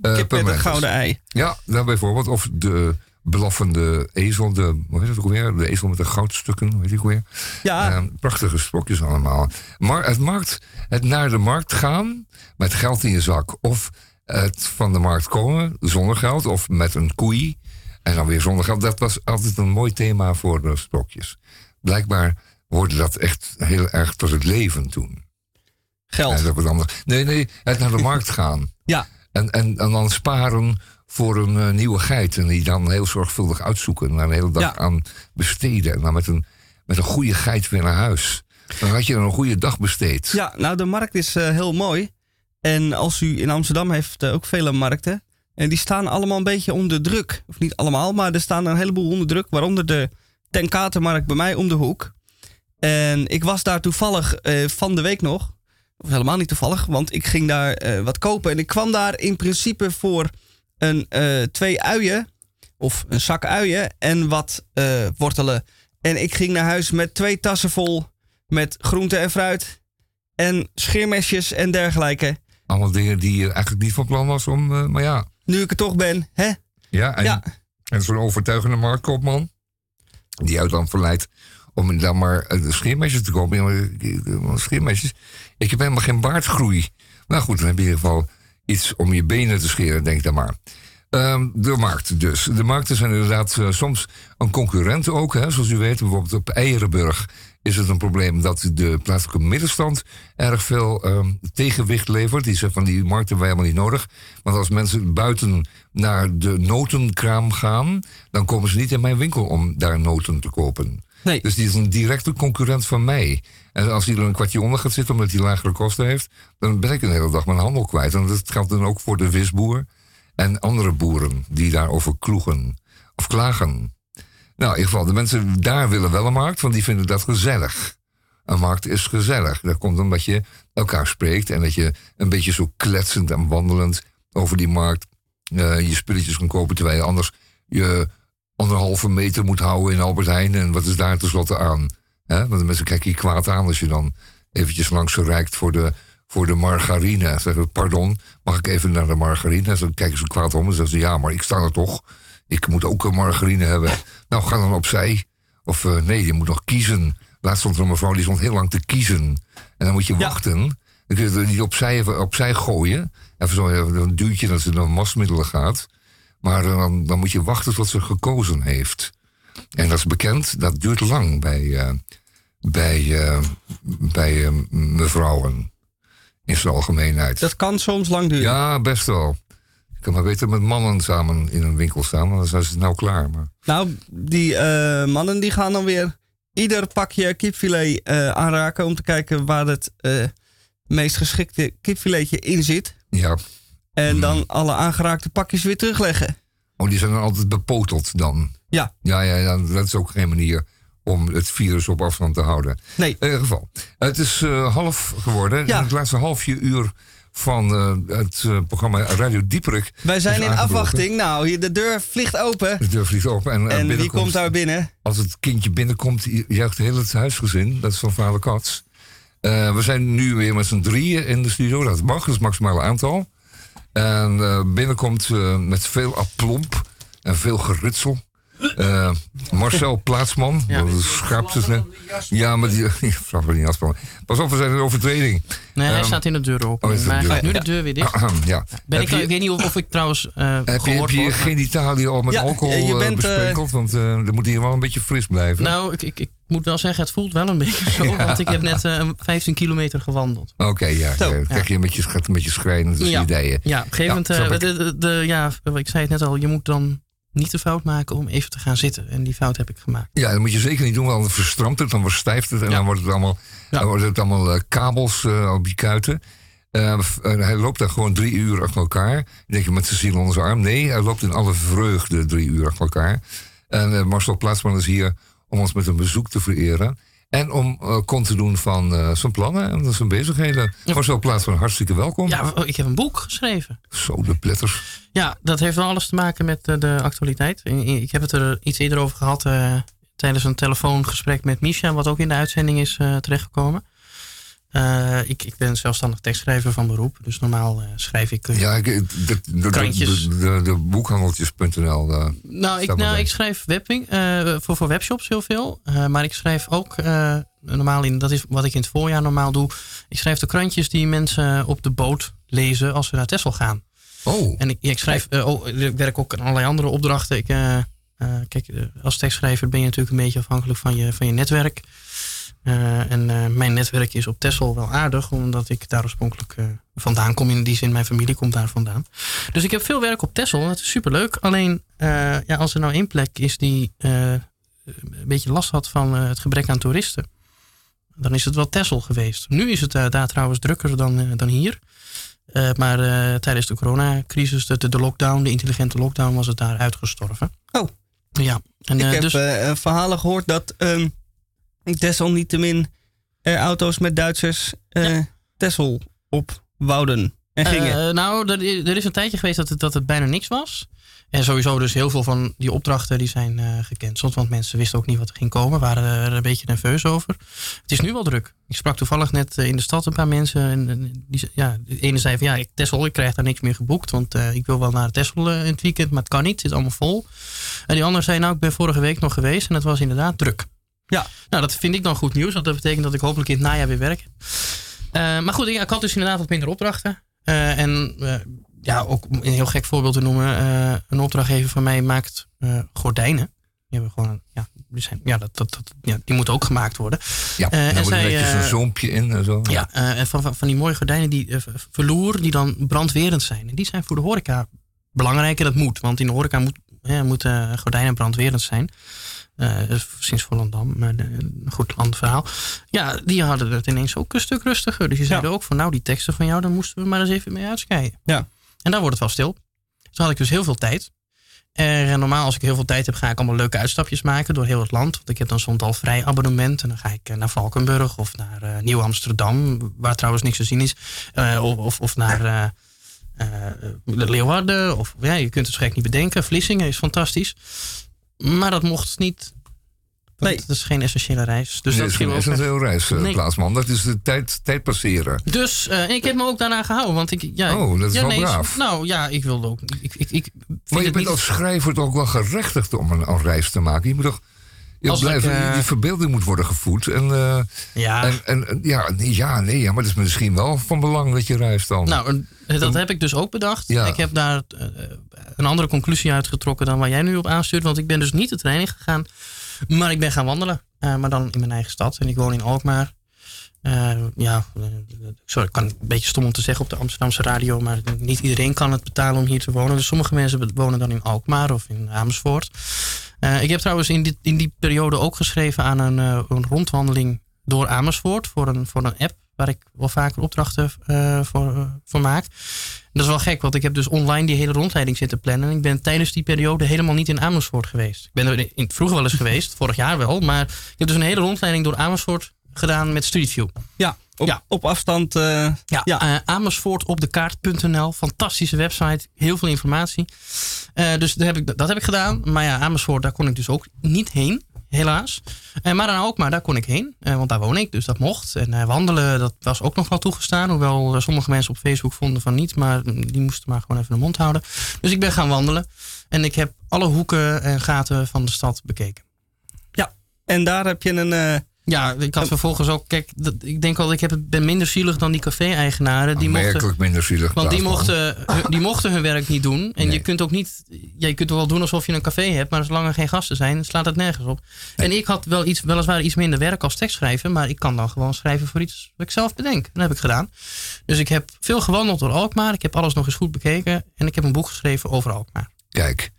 Eh, Kip met een gouden ei. Ja, daar bijvoorbeeld. Of de blaffende ezel. De, hoe heet het ook alweer? De ezel met de goudstukken. Hoe heet ook weer? Ja, Eh, prachtige sprookjes allemaal. Maar het, markt, het naar de markt gaan met geld in je zak. Of het van de markt komen zonder geld. Of met een koei. En dan weer zonder geld. Dat was altijd een mooi thema voor de sprookjes. Blijkbaar hoorde dat echt heel erg tot het leven toen. geld. Ja, dat. Nee, nee, het naar de *laughs* markt gaan. Ja. En, en, en dan sparen voor een eh, nieuwe geit. En die dan heel zorgvuldig uitzoeken. En daar een hele dag Ja. aan besteden. En dan met een, met een goede geit weer naar huis. Dan had je een goede dag besteed. Ja, nou de markt is eh, heel mooi. En als u in Amsterdam heeft eh, ook vele markten. En die staan allemaal een beetje onder druk. Of niet allemaal, maar er staan een heleboel onder druk. Waaronder de Tenkatenmarkt bij mij om de hoek. En ik was daar toevallig eh, van de week nog. Of helemaal niet toevallig, want ik ging daar eh, wat kopen. En ik kwam daar in principe voor een, eh, twee uien. Of een zak uien en wat wortelen. En ik ging naar huis met twee tassen vol met groente en fruit. En scheermesjes en dergelijke. Allemaal dingen die je eigenlijk niet van plan was om... maar ja, Nu ik er toch ben, hè? ja en, Ja. en zo'n overtuigende marktkoopman... die jou dan verleidt om dan maar eh, de scheermesjes te kopen. Ja, maar, eh, scheermesjes? Ik heb helemaal geen baardgroei. Nou goed, dan heb je in ieder geval iets om je benen te scheren, denk dan maar. Ehm, de markt dus. De markten zijn inderdaad eh, soms een concurrent ook. Hè, zoals u weet, bijvoorbeeld op Eierenburg is het een probleem dat de plaatselijke middenstand erg veel ehm, tegenwicht levert. Die zegt van die markt hebben wij helemaal niet nodig. Want als mensen buiten naar de notenkraam gaan, dan komen ze niet in mijn winkel om daar noten te kopen. Dus die is een directe concurrent van mij. En als hij er een kwartier onder gaat zitten omdat hij lagere kosten heeft, dan ben ik een hele dag mijn handel kwijt. En dat geldt dan ook voor de visboer en andere boeren die daarover kloegen of klagen. Nou, in ieder geval, de mensen daar willen wel een markt, want die vinden dat gezellig. Een markt is gezellig. Dat komt omdat je elkaar spreekt en dat je een beetje zo kletsend en wandelend over die markt eh, je spulletjes kan kopen, terwijl je anders je anderhalve meter moet houden in Albert Heijn. En wat is daar tenslotte aan? Want de mensen kijken je kwaad aan als je dan eventjes langs ze reikt voor de, voor de margarine. Zeggen ze, pardon, mag ik even naar de margarine? Dan kijken ze kwaad om en zeggen ze, ja, maar ik sta er toch. Ik moet ook een margarine hebben. Nou, ga dan opzij. Of eh, nee, je moet nog kiezen. Laatst stond er een mevrouw die stond heel lang te kiezen. En dan moet je Ja. wachten. Dan kun je er niet opzij, even opzij gooien. Even zo even een duwtje dat ze naar wasmiddelen gaat. Maar dan, dan moet je wachten tot ze gekozen heeft. En dat is bekend, dat duurt lang bij, eh, bij, eh, bij eh, mevrouwen. In zijn algemeenheid. Dat kan soms lang duren. Ja, best wel. Ik kan maar beter met mannen samen in een winkel staan, want dan zijn ze nou klaar. Maar... Nou, die eh, mannen die gaan dan weer ieder pakje kipfilet eh, aanraken om te kijken waar het eh, meest geschikte kipfiletje in zit. Ja. En dan alle aangeraakte pakjes weer terugleggen. Oh, die zijn dan altijd bepoteld dan. Ja. Ja, ja, ja, dat is ook geen manier om het virus op afstand te houden. Nee. In ieder geval. Het is eh, half geworden. Ja. Het laatste halfje uur van eh, het eh, programma Radio Dieperik. Wij zijn in aangebroken. afwachting. Nou, hier, de deur vliegt open. De deur vliegt open. En, En wie komt daar binnen? Als het kindje binnenkomt, juicht heel het huisgezin. Dat is van vader Kats. We zijn nu weer met z'n drieën in de studio. Dat mag, dat is het maximale aantal. En eh, binnenkomt eh, met veel aplomp en veel geritsel. eh, Marcel *laughs* Plaatsman. Ja. Dat is? Ja, maar die... Vraag me niet afspannen. Pas op, we zijn in overtreding. Nee, hij Ehm, staat in de deur open. oh, maar hij gaat nu de deur weer dicht. ja. Ben ik, je- ik weet niet of, of ik trouwens eh Heb je, heb je word, maar- genitaliën al met Ja, alcohol je bent, besprenkeld? Want eh er moet hier wel een beetje fris blijven. Nou, ik, ik, ik moet wel zeggen, het voelt wel een beetje zo. Want ik heb net eh, 15 kilometer gewandeld. Oké, ja. Zo. Dan krijg je een beetje, gaat een beetje schrijnen tussen Ja. je ideeën. Ja, op een gegeven moment, eh, de, de, de- ja, ik zei het net al, je moet dan niet de fout maken om even te gaan zitten. En die fout heb ik gemaakt. Ja, dat moet je zeker niet doen, want dan verstrampt het, dan verstijft het en dan wordt het allemaal, dan wordt het allemaal eh, kabels eh, op je kuiten. Eh, hij loopt daar gewoon drie uur achter elkaar. Dan denk je met zijn ziel onder zijn arm. Nee, hij loopt in alle vreugde drie uur achter elkaar. En eh, Marcel Plaatsman is hier om ons met een bezoek te vereren. En om uh, kon te doen van uh, zijn plannen en zijn bezigheden. Ja. zo plaats van hartstikke welkom. Ja, ik heb een boek geschreven. Zo, de pletters. Ja, dat heeft wel alles te maken met uh, de actualiteit. Ik heb het er iets eerder over gehad tijdens een telefoongesprek met Misha, wat ook in de uitzending is terechtgekomen. Uh, ik, ik ben zelfstandig tekstschrijver van beroep, dus normaal uh, schrijf ik. Uh, ja, ik, de, de, krantjes. De, de, de boekhandeltjes.nl. nou, ik, nou, ik schrijf webbing, voor, voor webshops heel veel. maar ik schrijf ook normaal in, dat is wat ik in het voorjaar normaal doe. Ik schrijf de krantjes die mensen op de boot lezen als ze naar Texel gaan. Oh. En ik, ik schrijf, oh, ik werk ook aan allerlei andere opdrachten. Ik, kijk, als tekstschrijver ben je natuurlijk een beetje afhankelijk van je, van je netwerk. Uh, en uh, mijn netwerk is op Texel wel aardig, omdat ik daar oorspronkelijk uh, vandaan kom. In die zin, mijn familie komt daar vandaan. Dus ik heb veel werk op Texel. Dat is superleuk. Alleen, ja, als er nou één plek is die een beetje last had van het gebrek aan toeristen, dan is het wel Texel geweest. Nu is het daar trouwens drukker dan, dan hier. maar tijdens de coronacrisis, de, de lockdown, de intelligente lockdown, was het daar uitgestorven. Oh. Ja. En, ik heb dus, verhalen gehoord dat um, desalniettemin er auto's met Duitsers uh, ja. Tessel op wouden en gingen. Uh, nou, er, er, is een tijdje geweest dat het, dat het bijna niks was. En sowieso dus heel veel van die opdrachten die zijn uh, gecanceld. Want mensen wisten ook niet wat er ging komen. Waren er een beetje nerveus over. Het is nu wel druk. Ik sprak toevallig net in de stad een paar mensen. En, die, ja, de ene zei van ja, ik, Texel, ik krijg daar niks meer geboekt. Want uh, ik wil wel naar Texel in het weekend, maar het kan niet. Het is allemaal vol. En die ander zei nou, ik ben vorige week nog geweest. En het was inderdaad druk. Ja, nou dat vind ik dan goed nieuws, want dat betekent dat ik hopelijk in het najaar weer werk. Uh, maar goed, ik, ik, had dus inderdaad wat minder opdrachten. Uh, en uh, ja, ook een heel gek voorbeeld te noemen. een opdrachtgever van mij maakt gordijnen. Die hebben gewoon, ja, die, zijn, ja, dat, dat, dat, ja, die moeten ook gemaakt worden. Ja, en dan zij, er een zoompje in en zo. Ja, en van, van, van die mooie gordijnen die verloer, die dan brandwerend zijn. En die zijn voor de horeca belangrijk en dat moet. Want in de horeca moet, ja, moeten gordijnen brandwerend zijn. Uh, sinds Volendam, maar een goed landverhaal. Ja, die hadden het ineens ook een stuk rustiger. Dus je zeiden ook van nou, die teksten van jou, daar moesten we maar eens even mee uitskijken. Ja. En dan wordt het wel stil. Dus had ik dus heel veel tijd. En normaal als ik heel veel tijd heb, ga ik allemaal leuke uitstapjes maken door heel het land. Want ik heb dan zo'n dalvrij abonnement. En dan ga ik naar Valkenburg of naar uh, Nieuw-Amsterdam, waar trouwens niks te zien is. Uh, of, of, of, naar Leeuwarden. Of ja, je kunt het gek niet bedenken. Vlissingen is fantastisch. Maar dat mocht niet. Nee. Dat is geen essentiële reis. Dus nee, dat is geen essentiële reis, uh, nee. plaatsman. Dat is de tijd, tijd passeren. Dus uh, ik heb me ook daarna gehouden. Want ik, ja, oh, dat is ja, wel nee, braaf. Nou ja, ik wilde ook. Ik, ik, ik maar je bent niet... als schrijver toch ook wel gerechtigd om een, een reis te maken. Je moet toch. Blijft, ik, uh, die verbeelding moet worden gevoed. En, uh, ja. En, en, ja, nee, ja, nee, ja, maar het is misschien wel van belang dat je reist dan. Nou, dat heb ik dus ook bedacht. Ja. Ik heb daar uh, een andere conclusie uitgetrokken dan waar jij nu op aanstuurt. Want ik ben dus niet de training gegaan, maar ik ben gaan wandelen. Maar dan in mijn eigen stad. En ik woon in Alkmaar. Ja, sorry, ik kan een beetje stom om te zeggen op de Amsterdamse radio, maar niet iedereen kan het betalen om hier te wonen. Dus sommige mensen wonen dan in Alkmaar of in Amersfoort. Uh, ik heb trouwens in, dit, in die periode ook geschreven aan een, uh, een rondwandeling door Amersfoort voor een, voor een app waar ik wel vaker opdrachten uh, voor, voor maak. Dat is wel gek, want ik heb dus online die hele rondleiding zitten plannen. En ik ben tijdens die periode helemaal niet in Amersfoort geweest. Ik ben er vroeger wel eens geweest, *laughs* vorig jaar wel. Maar ik heb dus een hele rondleiding door Amersfoort gedaan met Street View. Ja, op, ja. op afstand. Uh, ja, ja. Uh, Amersfoortopdekaart.nl. Fantastische website. Heel veel informatie. Uh, dus dat heb, ik, dat heb ik gedaan. Maar ja, Amersfoort, daar kon ik dus ook niet heen. Helaas. maar dan ook maar, daar kon ik heen. want daar woon ik, dus dat mocht. En wandelen, dat was ook nog wel toegestaan. Hoewel sommige mensen op Facebook vonden van niet. Maar die moesten maar gewoon even de mond houden. Dus ik ben gaan wandelen. En ik heb alle hoeken en gaten van de stad bekeken. Ja, en daar heb je een ja, ik had vervolgens ook, kijk, dat, ik denk al, ik heb, ben minder zielig dan die café-eigenaren. Die mochten, minder zielig. Want die mochten, *laughs* die mochten hun werk niet doen. En Nee. je kunt ook niet, ja, je kunt wel doen alsof je een café hebt, maar zolang er geen gasten zijn, slaat het nergens op. En ik had wel iets, weliswaar iets minder werk als tekstschrijver, maar ik kan dan gewoon schrijven voor iets wat ik zelf bedenk. Dat heb ik gedaan. Dus ik heb veel gewandeld door Alkmaar. Ik heb alles nog eens goed bekeken. En ik heb een boek geschreven over Alkmaar. Kijk,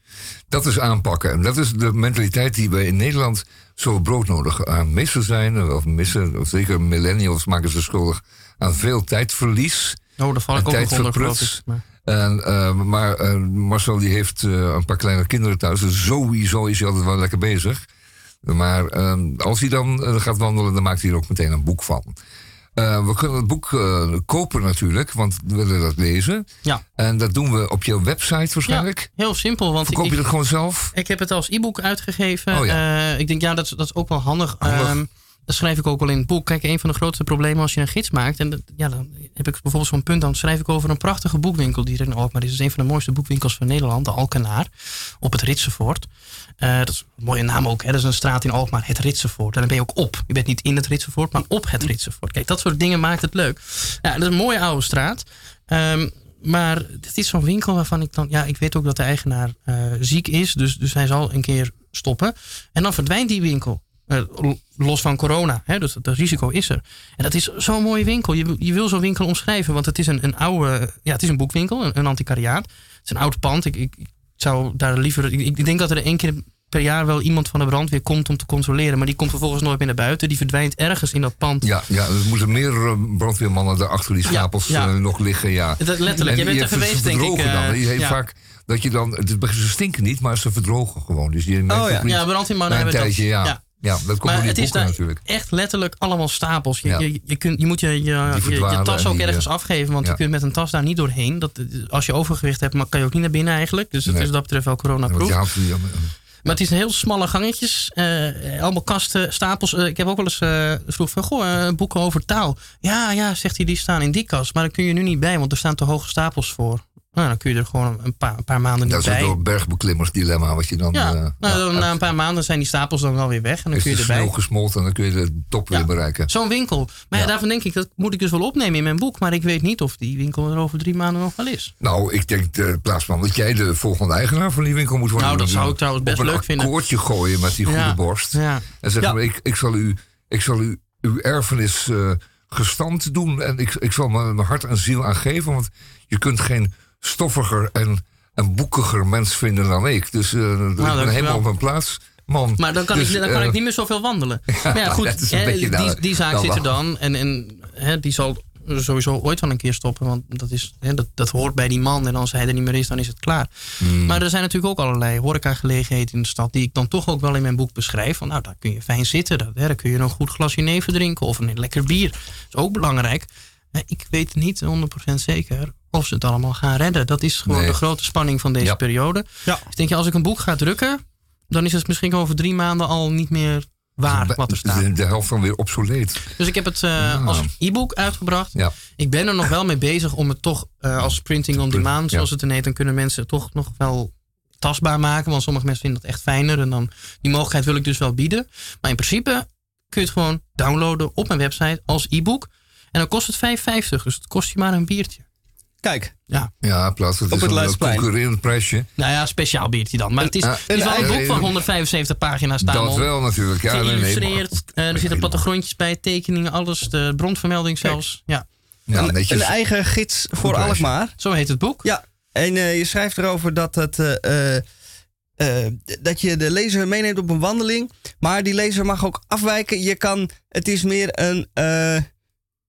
dat is aanpakken. En dat is de mentaliteit die wij in Nederland zo broodnodig aan missen zijn. Of missen, of zeker millennials maken zich schuldig aan veel tijdverlies. Oh, daar val ik en ook nog onder, En, eh, maar eh, Marcel die heeft eh, een paar kleine kinderen thuis. Dus sowieso is hij altijd wel lekker bezig. Maar als hij dan gaat wandelen, dan maakt hij er ook meteen een boek van. Eh, we kunnen het boek eh, kopen natuurlijk, want we willen dat lezen. Ja. En dat doen we op jouw website waarschijnlijk. Ja, heel simpel. Want Verkoop ik, je dat gewoon zelf? Ik heb het als e-book uitgegeven. Oh Eh, ik denk, ja, dat, is- dat is ook wel handig. Handig. Ehm, dat schrijf ik ook wel in het boek. Kijk, een van de grootste problemen als je een gids maakt. En dat, ja, dan heb ik bijvoorbeeld zo'n punt. Dan schrijf ik over een prachtige boekwinkel die er in Alkmaar is. Het is een van de mooiste boekwinkels van Nederland, de Alkenaar. Op het Ritsenvoort. Eh, dat is een mooie naam ook. Hè? Dat is een straat in Alkmaar, het Ritsenvoort. En dan ben je ook op. Je bent niet in het Ritsenvoort, maar op het Ritsenvoort. Kijk, dat soort dingen maakt het leuk. Ja, dat is een mooie oude straat. Ehm, maar het is zo'n winkel waarvan ik dan... Ja, ik weet ook dat de eigenaar eh, ziek is. Dus, dus hij zal een keer stoppen. En dan verdwijnt die winkel. Eh, los van corona. Hè, dus dat risico is er. En dat is zo'n mooie winkel. Je, je wil zo'n winkel omschrijven. Want het is een, een oude... Ja, het is een boekwinkel. Een, een antiquariaat. Het is een oud pand. Ik, ik, ik zou daar liever... Ik, ik denk dat er één keer per jaar wel iemand van de brandweer komt om te controleren. Maar die komt vervolgens nooit meer naar buiten. Die verdwijnt ergens in dat pand. Ja, ja, er moeten meer eh, brandweermannen daar achter die stapels ja. eh, nog liggen. Ja. Dat- letterlijk, jij bent er geweest, denk ik, verdrogen eh, dan. Die heeft ja. vaak dat je dan, ze stinken niet, maar ze verdrogen gewoon. Dus je Oh ja. Ja, brandweermannen hebben dat. tijdje, ja. Ja. Ja. dat komt maar door die het is daar natuurlijk. echt letterlijk allemaal stapels. Je, Ja. je, je, kunt, je moet je, je, je, tas ook die, ergens eh, afgeven, want ja. je kunt met een tas daar niet doorheen. Dat, als je overgewicht hebt, maar kan je ook niet naar binnen eigenlijk. Dus het Nee. is dat betreft wel coronaproof. Maar het is een heel smalle gangetjes. eh, allemaal kasten, stapels. Eh, ik heb ook wel eens eh vroeg van, goh, boeken over taal. Ja, ja, zegt hij, die staan in die kast. Maar daar kun je nu niet bij, want er staan te hoge stapels voor. Nou, dan kun je er gewoon een paar, een paar maanden niet Dat is bij. een bergbeklimmersdilemma wat je dan... ja, eh, nou, na een paar maanden zijn die stapels dan wel weer weg. En dan is kun je de erbij. sneeuw gesmolten en dan kun je de top weer bereiken. Zo'n winkel. Maar ja, daarvan denk ik, dat moet ik dus wel opnemen in mijn boek. Maar ik weet niet of die winkel er over drie maanden nog wel is. Nou, ik denk eh, plaatsman dat jij de volgende eigenaar van die winkel moet worden. Nou, dat zou ik trouwens best op leuk een vinden. akkoordje gooien met die goede Ja, borst. En zeg Ja. maar, ik, ik zal u, ik zal u uw erfenis eh, gestand doen. En ik, ik zal mijn mijn hart en ziel aan geven. Want je kunt geen stoffiger en, en boekiger mens vinden dan ik. Dus eh, ik ben helemaal op mijn plaats. Man. Maar dan kan, Dus, ik, dan kan eh, ik niet meer zoveel wandelen. *laughs* maar ja, goed, een hè, die, nou- die zaak nou, zit er dan. En, en hè, die zal sowieso ooit wel een keer stoppen. Want dat, is, hè, dat, dat hoort bij die man. En als hij er niet meer is, dan is het klaar. Hmm. Maar er zijn natuurlijk ook allerlei horecagelegenheden in de stad... die ik dan toch ook wel in mijn boek beschrijf. Van, nou, daar kun je fijn zitten. Hè, daar kun je een goed glas jenever drinken. Of een lekker bier. Dat is ook belangrijk. Eh, Ik weet niet 100% zeker of ze het allemaal gaan redden. Dat is gewoon Nee. de grote spanning van deze Ja. periode. Dus denk je, als ik een boek ga drukken... dan is het misschien over drie maanden al niet meer waar wat er staat. De, de helft dan weer obsoleet. Dus ik heb het eh, Ja. als e-book uitgebracht. Ja. Ik ben er nog wel mee bezig om het toch eh, als printing on demand, Ja. zoals het heet, dan kunnen mensen het toch nog wel tastbaar maken. Want sommige mensen vinden dat echt fijner. En dan die mogelijkheid wil ik dus wel bieden. Maar in principe kun je het gewoon downloaden op mijn website als e-book. En dan kost het 5,50. Dus het kost je maar een biertje. Kijk. Ja. Ja, plaats van Op het het is een concurrerend prijsje. Nou ja, speciaal biertje dan. Maar het is, het is wel een eh, boek van eh, 175 pagina's. staan Dat wel natuurlijk. Ja, nee, nee, Geïllustreerd. Eh, er zitten plattegrondjes bij, tekeningen, alles. De bronvermelding zelfs. Ja. Ja, een, netjes. een eigen gids voor. Alkmaar. Zo heet het boek. Ja, en eh, je schrijft erover dat, het, eh, eh, dat je de lezer meeneemt op een wandeling. Maar die lezer mag ook afwijken. Je kan, het is meer een eh,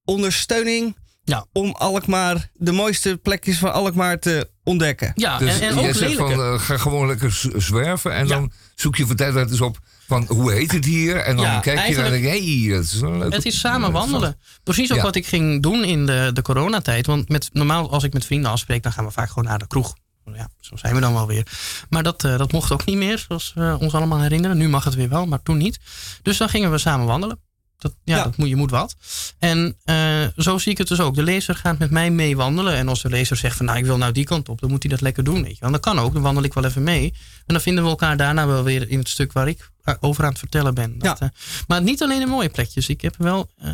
ondersteuning Ja. om Alkmaar, de mooiste plekjes van Alkmaar te ontdekken. Ja, Dus en, en ook zegt van, eh, ga gewoon lekker zwerven. En Ja. dan zoek je van tijd tijd eens op van hoe heet het hier? En dan Ja, kijk je denk je, hey, het is een leuke... Het is samen wandelen. Precies ook Ja. wat ik ging doen in de, de coronatijd. Want met, normaal als ik met vrienden afspreek, dan gaan we vaak gewoon naar de kroeg. Ja, zo zijn we dan wel weer. Maar dat, eh, dat mocht ook niet meer, zoals we ons allemaal herinneren. Nu mag het weer wel, maar toen niet. Dus dan gingen we samen wandelen. Dat, ja, Ja. Dat moet, je moet wat. En eh, zo zie ik het dus ook. De lezer gaat met mij mee wandelen. En als de lezer zegt van nou ik wil nou die kant op, dan moet hij dat lekker doen. Weet je. wel. Dat kan ook, dan wandel ik wel even mee. En dan vinden we elkaar daarna wel weer in het stuk waar ik over aan het vertellen ben. Dat, Ja. eh, maar niet alleen de mooie plekjes. Ik, heb wel, eh,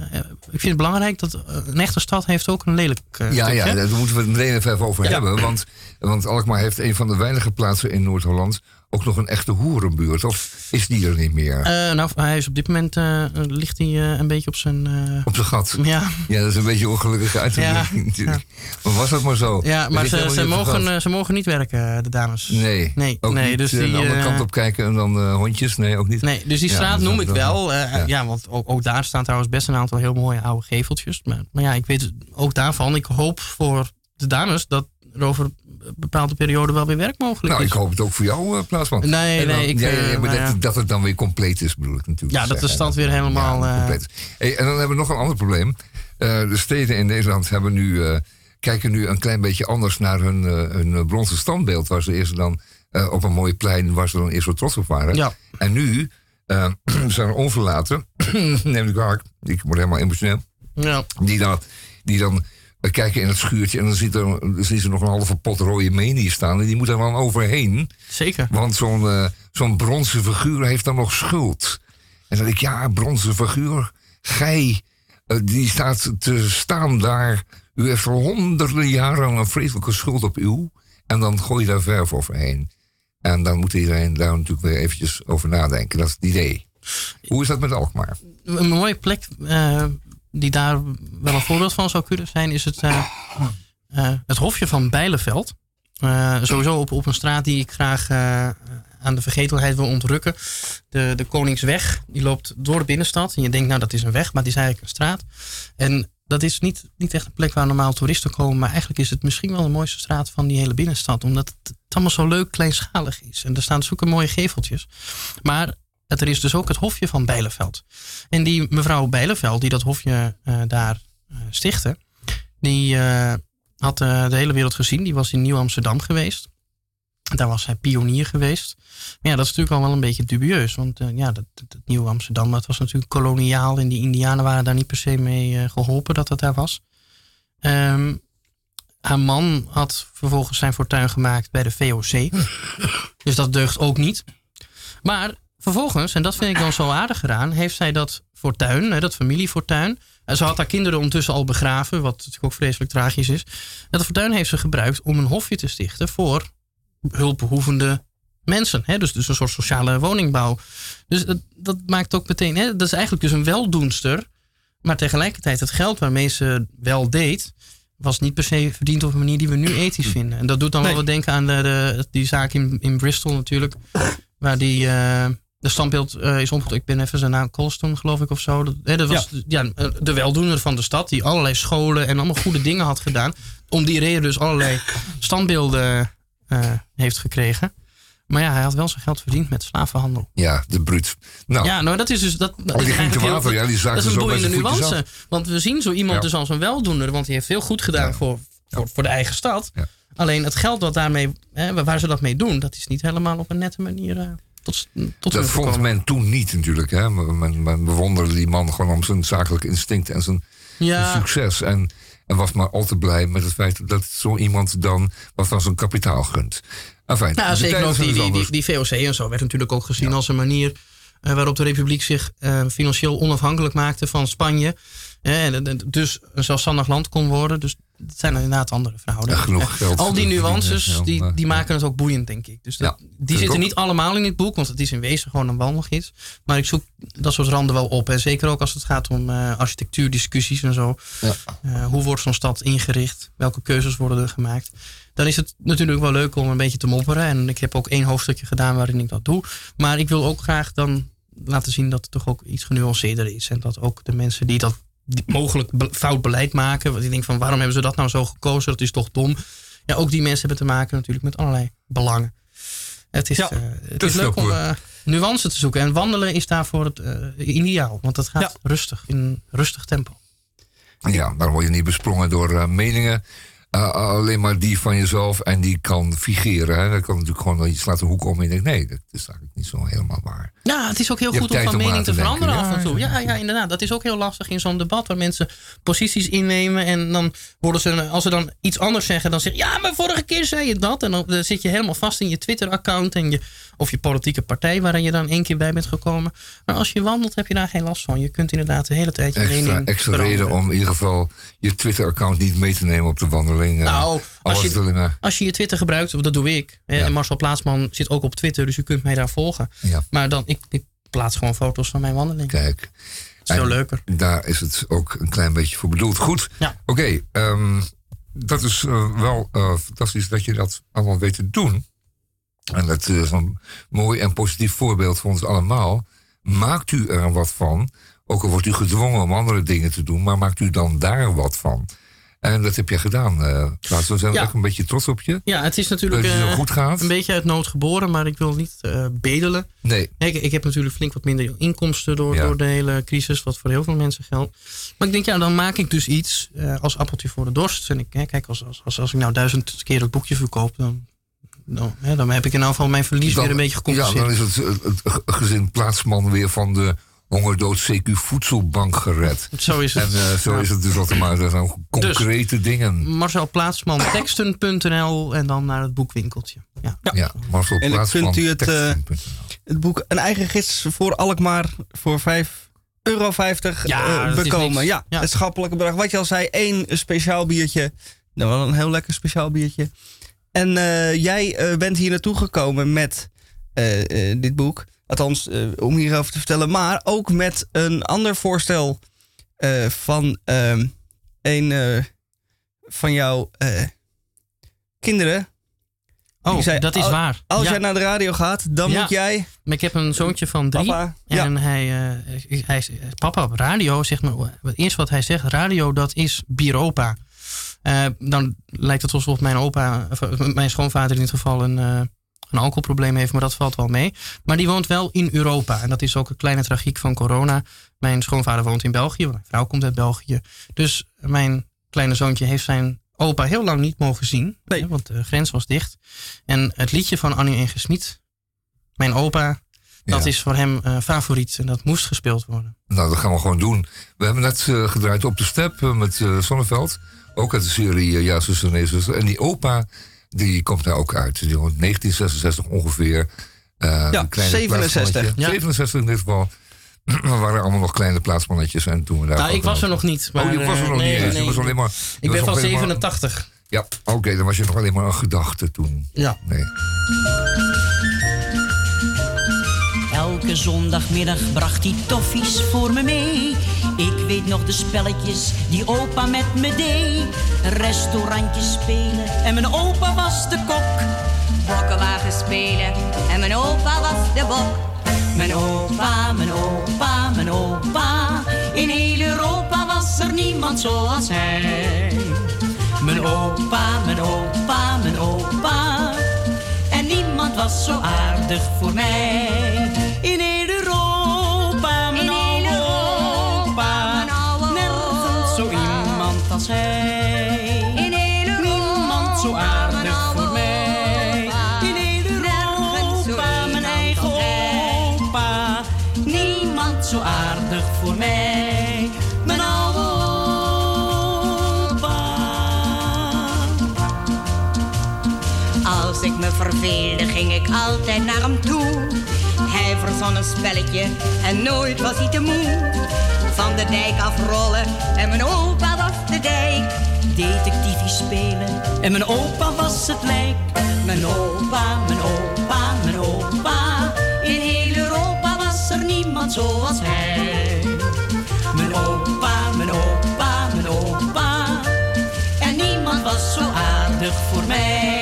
ik vind het belangrijk dat eh, een echte stad heeft ook een lelijk eh, Ja, stukje. ja, daar moeten we het meteen even over Ja. hebben. Want, want Alkmaar heeft een van de weinige plaatsen in Noord-Holland ook nog een echte hoerenbuurt. Of is die er niet meer? Eh, nou, hij is op dit moment eh, ligt hij eh, een beetje op zijn. eh, op zijn gat. ja, Ja, dat is een beetje ongelukkig uit. Ja. Maar was dat maar zo? ja, maar ze, mogen, eh, ze mogen niet werken, de dames. Nee, nee, ook nee niet dus eh, die, de andere eh, kant op kijken en dan eh, hondjes? Nee, ook niet. Nee, dus die straat dus noem ik wel. eh, ja. want ook, ook daar staan trouwens best een aantal heel mooie oude geveltjes. Maar, maar ja, ik weet ook daarvan. Ik hoop voor de dames dat er over een bepaalde periode wel weer werk mogelijk Nou, is. ik hoop het ook voor jou, uh, Plaatsman. Nee, nee, ik, ja, eh, ja, maar nou dat, het dan weer compleet is, bedoel ik natuurlijk. Ja, dat de stad weer helemaal... Eh, compleet. Hey, en dan hebben we nog een ander probleem. Eh, de steden in Nederland hebben nu, eh, kijken nu een klein beetje anders naar hun, eh, hun eh, bronzen standbeeld. Waar ze eerst dan eh, op een mooi plein, waar ze dan eerst zo trots op waren. Ja. En nu eh, *clears throat* zijn er onverlaten, *clears throat* neem ik waar, ik word helemaal emotioneel ja. die dan, die dan eh, kijken in het schuurtje en dan, ziet er, zien ze nog een halve pot rode menie staan. En die moet er dan overheen. Zeker. Want zo'n zo'n bronzen figuur heeft dan nog schuld. En dan denk ik, ja, bronzen figuur, gij, die staat te staan daar. U heeft al honderden jaren een vreselijke schuld op u. En dan gooi je daar verf overheen. En dan moet iedereen daar natuurlijk weer eventjes over nadenken. Dat is het idee. Hoe is dat met Alkmaar? Een mooie plek eh, die daar wel een voorbeeld van zou kunnen zijn, is het, eh, eh, het hofje van Bijleveld. Eh, sowieso op, op een straat die ik graag aan de vergetelheid wil ontrukken. De, de Koningsweg, die loopt door de binnenstad. En je denkt, nou dat is een weg, maar het is eigenlijk een straat. En dat is niet, niet echt een plek waar normaal toeristen komen. Maar eigenlijk is het misschien wel de mooiste straat van die hele binnenstad. Omdat het, allemaal zo leuk kleinschalig is. En er staan zulke mooie geveltjes. Maar er is dus ook het hofje van Bijleveld. En die mevrouw Bijleveld, die dat hofje eh, daar eh, stichtte, die eh, had de hele wereld gezien. Die was in Nieuw-Amsterdam geweest. Daar was hij pionier geweest. Maar ja, dat is natuurlijk al wel een beetje dubieus. Want eh, ja, dat, dat, dat Nieuw-Amsterdam, dat was natuurlijk koloniaal. En die Indianen waren daar niet per se mee eh, geholpen dat dat daar was. Ehm, haar man had vervolgens zijn fortuin gemaakt bij de VOC. *laughs* dus dat deugt ook niet. Maar vervolgens, en dat vind ik dan zo aardig eraan, heeft zij dat fortuin, hè, dat familiefortuin. En ze had haar kinderen ondertussen al begraven, wat natuurlijk ook vreselijk tragisch is. Dat fortuin heeft ze gebruikt om een hofje te stichten voor hulpbehoevende mensen. Hè? Dus, dus een soort sociale woningbouw. Dus dat, dat maakt ook meteen, hè, dat is eigenlijk dus een weldoenster. Maar tegelijkertijd het geld waarmee ze wel deed, was niet per se verdiend op een manier die we nu ethisch vinden. En dat doet dan wel wat denken aan de, de, die zaak in, in Bristol natuurlijk. Waar die, eh, de standbeeld eh, is omgedaan. Ik ben even zijn naam, Colston geloof ik of zo. Dat, hè, dat was ja. de weldoener van de stad. Die allerlei scholen en allemaal goede dingen had gedaan. Om die reden dus allerlei standbeelden eh, heeft gekregen. Maar ja, hij had wel zijn geld verdiend met slavenhandel. Ja, de bruut. Nou, Ja, nou dat is dus... Dat, dat Oh, die ging te water, ja, die zagen Dat is ze een boeiende nuance. Want we zien zo iemand Ja. dus als een weldoener. Want die heeft veel goed gedaan voor, voor, voor de eigen stad. Alleen het geld wat daarmee, hè, waar ze dat mee doen... dat is niet helemaal op een nette manier eh, tot, tot dat vond men toen niet natuurlijk. Hè. Men, men, bewonderde die man gewoon om zijn zakelijk instinct en zijn, zijn succes. En, en was maar al te blij met het feit dat zo iemand dan wat van zijn kapitaal gunt. Enfin, Nou, zeker ook die, dus die, die, die VOC en zo werd natuurlijk ook gezien als een manier eh, waarop de Republiek zich eh, financieel onafhankelijk maakte van Spanje. Eh, en, en dus een zelfstandig land kon worden. Dus het zijn inderdaad andere verhoudingen. Ja, genoeg geld Al die nuances, ja, die, die maken het ook boeiend, denk ik. Dus dat, Ja, die zitten ook. niet allemaal in dit boek, want het is in wezen gewoon een wandelgids. Maar ik zoek dat soort randen wel op. En zeker ook als het gaat om eh, architectuurdiscussies en zo. Eh, hoe wordt zo'n stad ingericht? Welke keuzes worden er gemaakt? Dan is het natuurlijk wel leuk om een beetje te mopperen. En ik heb ook één hoofdstukje gedaan waarin ik dat doe. Maar ik wil ook graag dan laten zien dat het toch ook iets genuanceerder is. En dat ook de mensen die dat mogelijk be- fout beleid maken. Want ik denk van waarom hebben ze dat nou zo gekozen? Dat is toch dom. Ja, ook die mensen hebben te maken natuurlijk met allerlei belangen. Het is, Ja, eh, het is leuk om eh, nuance te zoeken. En wandelen is daarvoor het eh, ideaal. Want dat gaat Ja. rustig, in een rustig tempo. Ja, dan word je niet besprongen door eh, meningen. Eh, alleen maar die van jezelf en die kan figeren. Hè. Dat kan natuurlijk gewoon, je slaat een hoek om en je denkt, nee, dat is eigenlijk niet zo helemaal waar. Ja, het is ook heel Je goed om van om mening te veranderen af en toe. Ja, ja, inderdaad. Dat is ook heel lastig in zo'n debat waar mensen posities innemen. En dan worden ze, als ze dan iets anders zeggen, dan zeggen ja, maar vorige keer zei je dat. En dan eh, zit je helemaal vast in je Twitter-account en je, of je politieke partij waarin je dan één keer bij bent gekomen. Maar als je wandelt, heb je daar geen last van. Je kunt inderdaad de hele tijd je Extra, mening extra veranderen. reden om in ieder geval je Twitter-account niet mee te nemen op de wandeling. Eh. Nou, Al als je, als je je Twitter gebruikt, dat doe ik. En Marcel Plaatsman zit ook op Twitter, dus u kunt mij daar volgen. Ja. Maar dan, ik, ik plaats gewoon foto's van mijn wandeling. Kijk. is veel En leuker. Daar is het ook een klein beetje voor bedoeld. Goed. Ja. Oké, ehm, dat is eh, wel eh, fantastisch dat je dat allemaal weet te doen. En dat is een mooi en positief voorbeeld voor ons allemaal. Maakt u er wat van, ook al wordt u gedwongen om andere dingen te doen, maar maakt u dan daar wat van. En dat heb je gedaan. Uh, we zijn Ja. echt een beetje trots op je. Ja, het is natuurlijk Dat het eh, goed gaat. een beetje uit nood geboren, maar ik wil niet eh, bedelen. Nee. Ik, ik heb natuurlijk flink wat minder inkomsten door, Ja. door de hele crisis, wat voor heel veel mensen geldt. Maar ik denk, ja, dan maak ik dus iets als appeltje voor de dorst. En ik, hè, kijk, als, als, als, als ik nou duizend keer het boekje verkoop, dan, dan, hè, dan heb ik in ieder geval mijn verlies weer een beetje Ja, gecompenseerd. dan is het, het, het gezin Plaatsman weer van de hongerdood CQ Voedselbank gered. Zo is het. En eh, zo Ja. is het dus altijd maar. Dat zijn concrete dingen. Marcel Plaatsman, teksten.nl en dan naar het boekwinkeltje. Ja, Ja, Marcel En dan Plaatsman. kunt u het, eh, het boek Een eigen gids voor Alkmaar voor 5,50 euro Ja, eh, dat is bekomen. Ja, Ja. het schappelijke bedrag. Wat je al zei, één speciaal biertje. Nou, wel een heel lekker speciaal biertje. En eh, jij eh, bent hier naartoe gekomen met eh, eh, dit boek. Althans, eh, om hierover te vertellen. Maar ook met een ander voorstel eh, van ehm, een eh, van jouw kinderen. Oh, Die zei, dat is waar. Als Ja. jij naar de radio gaat, dan Ja. moet jij... Maar ik heb een zoontje van drie. Papa, ja. en hij, eh, hij, papa op radio, zeg maar, het eerste wat hij zegt, radio, dat is bieropa. Eh, dan lijkt het alsof mijn opa, of, mijn schoonvader in dit geval, een, een alcoholprobleem heeft, maar dat valt wel mee. Maar die woont wel in Europa. En dat is ook een kleine tragiek van corona. Mijn schoonvader woont in België, mijn vrouw komt uit België. Dus mijn kleine zoontje heeft zijn opa heel lang niet mogen zien. hè, Want de grens was dicht. En het liedje van Annie en Gesmied, mijn opa, dat Ja. is voor hem eh, favoriet. En dat moest gespeeld worden. Nou, dat gaan we gewoon doen. We hebben net eh, gedraaid op de step eh, met Sonneveld. Ook uit de serie Ja, zuster, nee, zuster. En die opa, die komt daar ook uit. Die woont 1966 ongeveer. Eh, Ja, een kleine 67. plaatsmannetje. Ja. 67 in dit geval. We *clears throat* waren allemaal nog kleine plaatsmannetjes. En toen we daar Nou, ik was er nog- niet. Maar, oh, je was er eh, nog nee, niet nee, Je was alleen maar, ik was ben van nog alleen maar- 87. Ja, oké, dan was je nog alleen maar een gedachte toen. Ja. Nee. Elke zondagmiddag bracht hij toffies voor me mee. Ik weet nog de spelletjes die opa met me deed. Restaurantjes spelen en mijn opa was de kok. Bokkenwagen spelen en mijn opa was de bok. Mijn opa, mijn opa, mijn opa. In heel Europa was er niemand zoals hij. Mijn opa, mijn opa, mijn opa. En niemand was zo aardig voor mij. Verveelde, ging ik altijd naar hem toe. Hij verzon een spelletje en nooit was hij te moe. Van de dijk afrollen en mijn opa was de dijk. Detectiefie spelen en mijn opa was het lijk. Mijn opa, mijn opa, mijn opa. In heel Europa was er niemand zoals hij. Mijn opa, mijn opa, mijn opa. En niemand was zo aardig voor mij.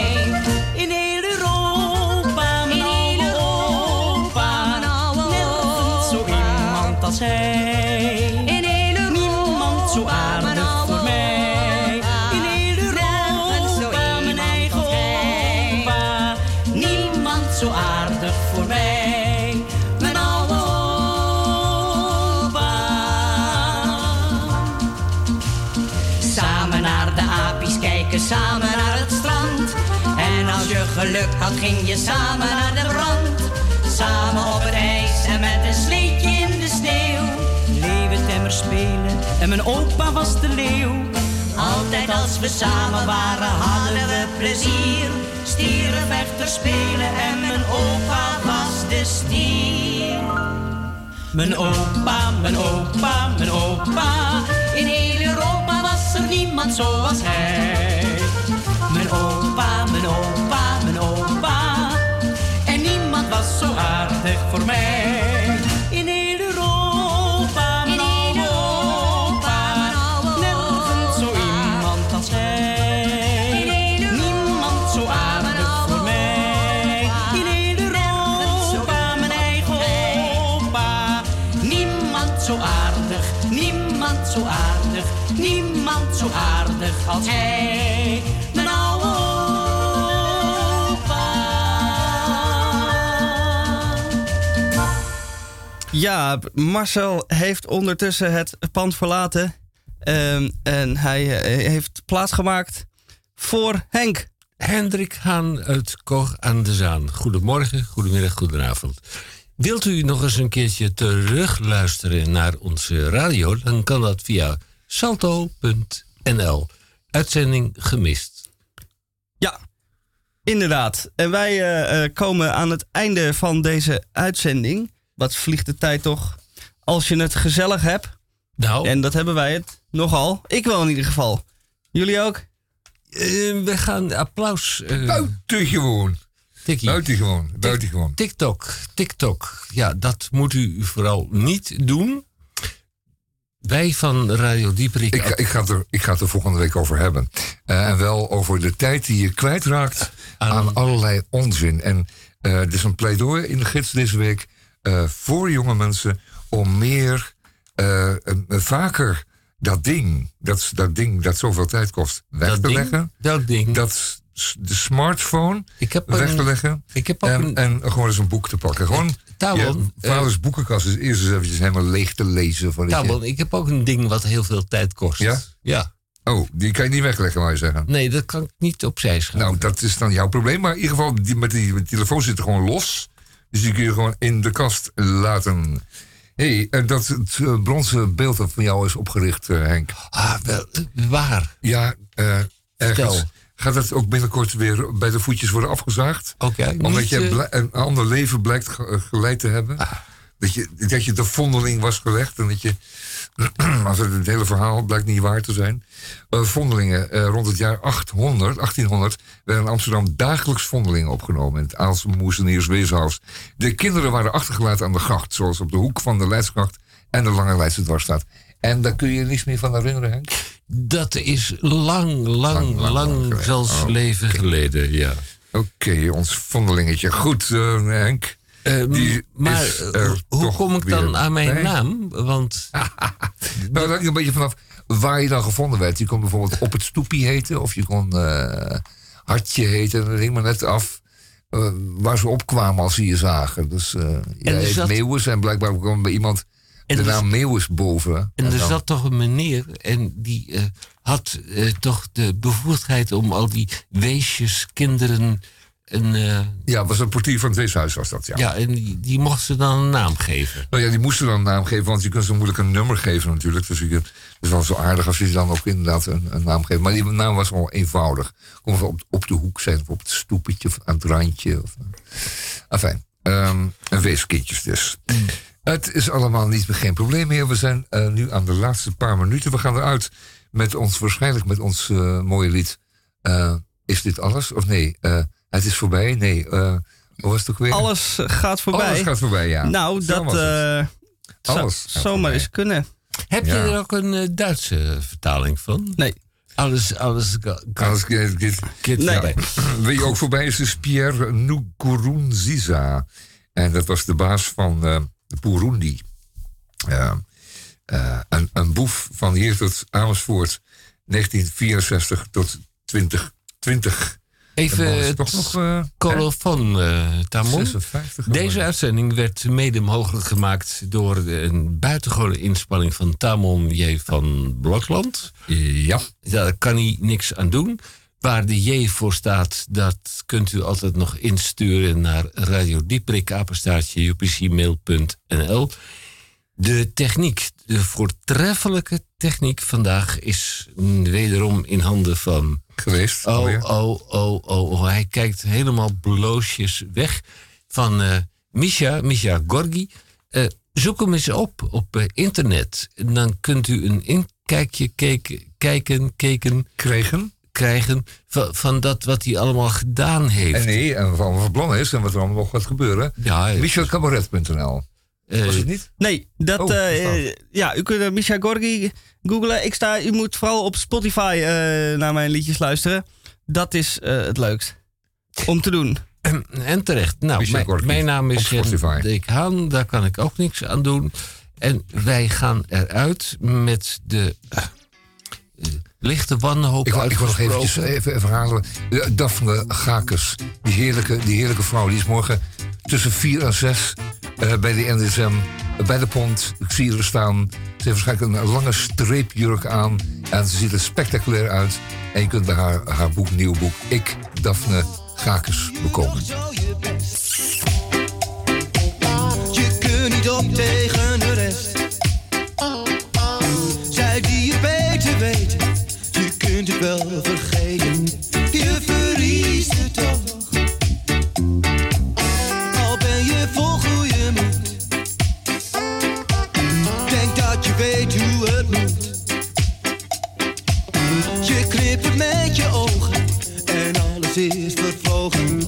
Als hij. In heel Niemand zo aardig voor mij. In zo Europa, mijn eigen opa. Niemand zo aardig voor mij. Mijn oude opa. Samen naar de apies kijken, samen naar het strand. En als je geluk had, ging je samen naar de brand. Samen op het opa was de leeuw. Altijd als we samen waren, hadden we plezier. Stierenvechter spelen en mijn opa was de stier. Mijn opa, mijn opa, mijn opa. In heel Europa was er niemand zoals hij. Mijn opa, mijn opa, mijn opa. En niemand was zo aardig voor mij. Had hij mijn oude opa. Ja, Marcel heeft ondertussen het pand verlaten. Ehm, en hij eh, heeft plaatsgemaakt voor Henk. Hendrik Haan uit Koch aan de Zaan. Goedemorgen, goedemiddag, goedenavond. Wilt u nog eens een keertje terugluisteren naar onze radio? Dan kan dat via salto.nl. Uitzending gemist. Ja, inderdaad. En wij eh, eh, komen aan het einde van deze uitzending. Wat vliegt de tijd toch? Als je het gezellig hebt. Nou. En dat hebben wij het nogal. Ik wel in ieder geval. Jullie ook? Eh, we gaan applaus. eh, Buitengewoon. Tikkie. Buitengewoon. Buitengewoon. TikTok, TikTok. Ja, dat moet u vooral niet doen. Wij van Radio Dieperik. Ik, ga- ik, ga het er, ik ga het er volgende week over hebben. Eh, en wel over de tijd die je kwijtraakt aan, allerlei onzin. En eh er is een pleidooi in de gids deze week eh, voor jonge mensen om meer, vaker dat ding, dat, dat ding dat zoveel tijd kost, weg Dat te ding? leggen. Dat ding. Dat de smartphone Ik heb weg te leggen. ik heb en, een- en gewoon eens een boek te pakken. Gewoon Tamon, je vaders boekenkast is eerst eens eventjes helemaal leeg te lezen. Van Tamon, ik heb ook een ding wat heel veel tijd kost. Ja? Ja. Oh, die kan je niet wegleggen, wou je zeggen? Nee, dat kan ik niet opzij schuiven. Nou, dat is dan jouw probleem. Maar in ieder geval, die, met die, met die telefoon zit er gewoon los. Dus die kun je gewoon in de kast laten. Hé, hey, dat het eh, bronzen beeld dat van jou is opgericht, eh, Henk. Ah, wel, waar? Ja, eh ergens. Vertel. Gaat dat ook binnenkort weer bij de voetjes worden afgezaagd? Oké, Omdat je eh, een ander leven blijkt eh, geleid te hebben. Dat, je, dat je de vondeling was gelegd. En dat je, *clears throat* als het, het hele verhaal blijkt niet waar te zijn. Eh, vondelingen, rond het jaar 800, 1800 werden in Amsterdam dagelijks vondelingen opgenomen. In het Aalse Moezeniers Weeshuis. De kinderen waren achtergelaten aan de gracht. Zoals op de hoek van de Leidsgracht en de Lange Leidse Dwarsstraat. En daar kun je je niets meer van herinneren, Henk? Dat is lang, lang, lang, zelfs Oh, leven geleden, ja. Oké, ons vondelingetje. Goed, eh, Henk. Die Eh, maar is eh, hoe kom ik dan aan mijn bij. naam? Want *laughs* Nou, dat hangt een beetje vanaf waar je dan gevonden werd. Je kon bijvoorbeeld op het stoepie heten, of je kon hartje heten. Dat hing maar net af waar ze opkwamen als ze je zagen. Dus jij heet zat- Meeuwis en blijkbaar kwam bij iemand En de naam Meeuwis boven. En er dan- zat toch een meneer en die eh, had eh, toch de bevoegdheid om al die weesjes, kinderen. En, eh, Ja, was een portier van het weeshuis was dat, ja. ja, en die, die mocht ze dan een naam geven. Nou ja, die moesten dan een naam geven, want je kunt zo moeilijk een nummer geven natuurlijk. Dus het is wel zo aardig als je dan ook inderdaad een, een naam geeft. Maar die naam was wel eenvoudig. Kon op, op de hoek zijn, of op het stoepetje, of aan het randje. Of, enfin, ehm een weeskindjes dus. Het is allemaal niet, geen probleem meer. We zijn eh, nu aan de laatste paar minuten. We gaan eruit met ons, waarschijnlijk met ons eh, mooie lied. Eh, is dit alles? Of nee? eh, het is voorbij? Nee. eh was het ook weer? Alles gaat voorbij. Alles gaat voorbij, ja. Nou, Zo dat eh, Alles zomaar voorbij. eens kunnen. Heb je er ook een Duitse vertaling van? Nee. Alles, alles, Alles Ja. voorbij. *clears throat* Wie ook voorbij is, is Pierre Nkurunziza. En dat was de baas van eh Burundi. Ja. Eh, een, een boef van hier tot Amersfoort, 1964 tot 2020. Even het toch nog, eh, colofon, eh Tamon. 56 Deze uitzending werd mede mogelijk gemaakt door een buitengewone inspanning van Tamon J. van Blokland. Ja. Daar kan hij niks aan doen. Waar de J voor staat, dat kunt u altijd nog insturen naar radiodieprikapenstaartje upcmail.nl. De techniek, de voortreffelijke techniek vandaag is wederom in handen van... Geweest. Oh, alweer. oh, oh, oh, oh. Hij kijkt helemaal bloosjes weg van eh Misha, Misha Gorgi. Eh, zoek hem eens op op eh, internet. En dan kunt u een inkijkje keken, kijken, keken, Kregen. Krijgen van, van dat wat hij allemaal gedaan heeft. En nee, en van wat plan is en wat er allemaal nog gaat gebeuren. Ja, Michelcabaret.nl. eh, Was het niet? Nee, dat, Oh, eh, ja, u kunt uh, Misha Gorgi googlen. Ik sta, u moet vooral op Spotify eh, naar mijn liedjes luisteren. Dat is eh, het leukst om te doen. En terecht. Nou, mijn, Gorky mijn naam is Spotify. Hendrik Haan. Daar kan ik ook niks aan doen. En wij gaan eruit met de... eh, eh, lichte wanhoop Ik wil, ik wil nog eventjes even, even herhalen. Eh, Daphne Gakes, die heerlijke, die heerlijke vrouw, die is morgen tussen 4 en 6 uh, bij de NSM, uh, bij de pont. Ik zie haar staan. Ze heeft waarschijnlijk een lange streepjurk aan. En ze ziet er spectaculair uit. En je kunt bij haar, haar boek, nieuw boek, Ik, Daphne Gakes, bekomen. Je kunt niet op tegen de rest. Kunt het wel vergeten. Je verliest het toch. Al ben je vol goede moed. Denk dat je weet hoe het moet. Je knippert met je ogen en alles is vervlogen.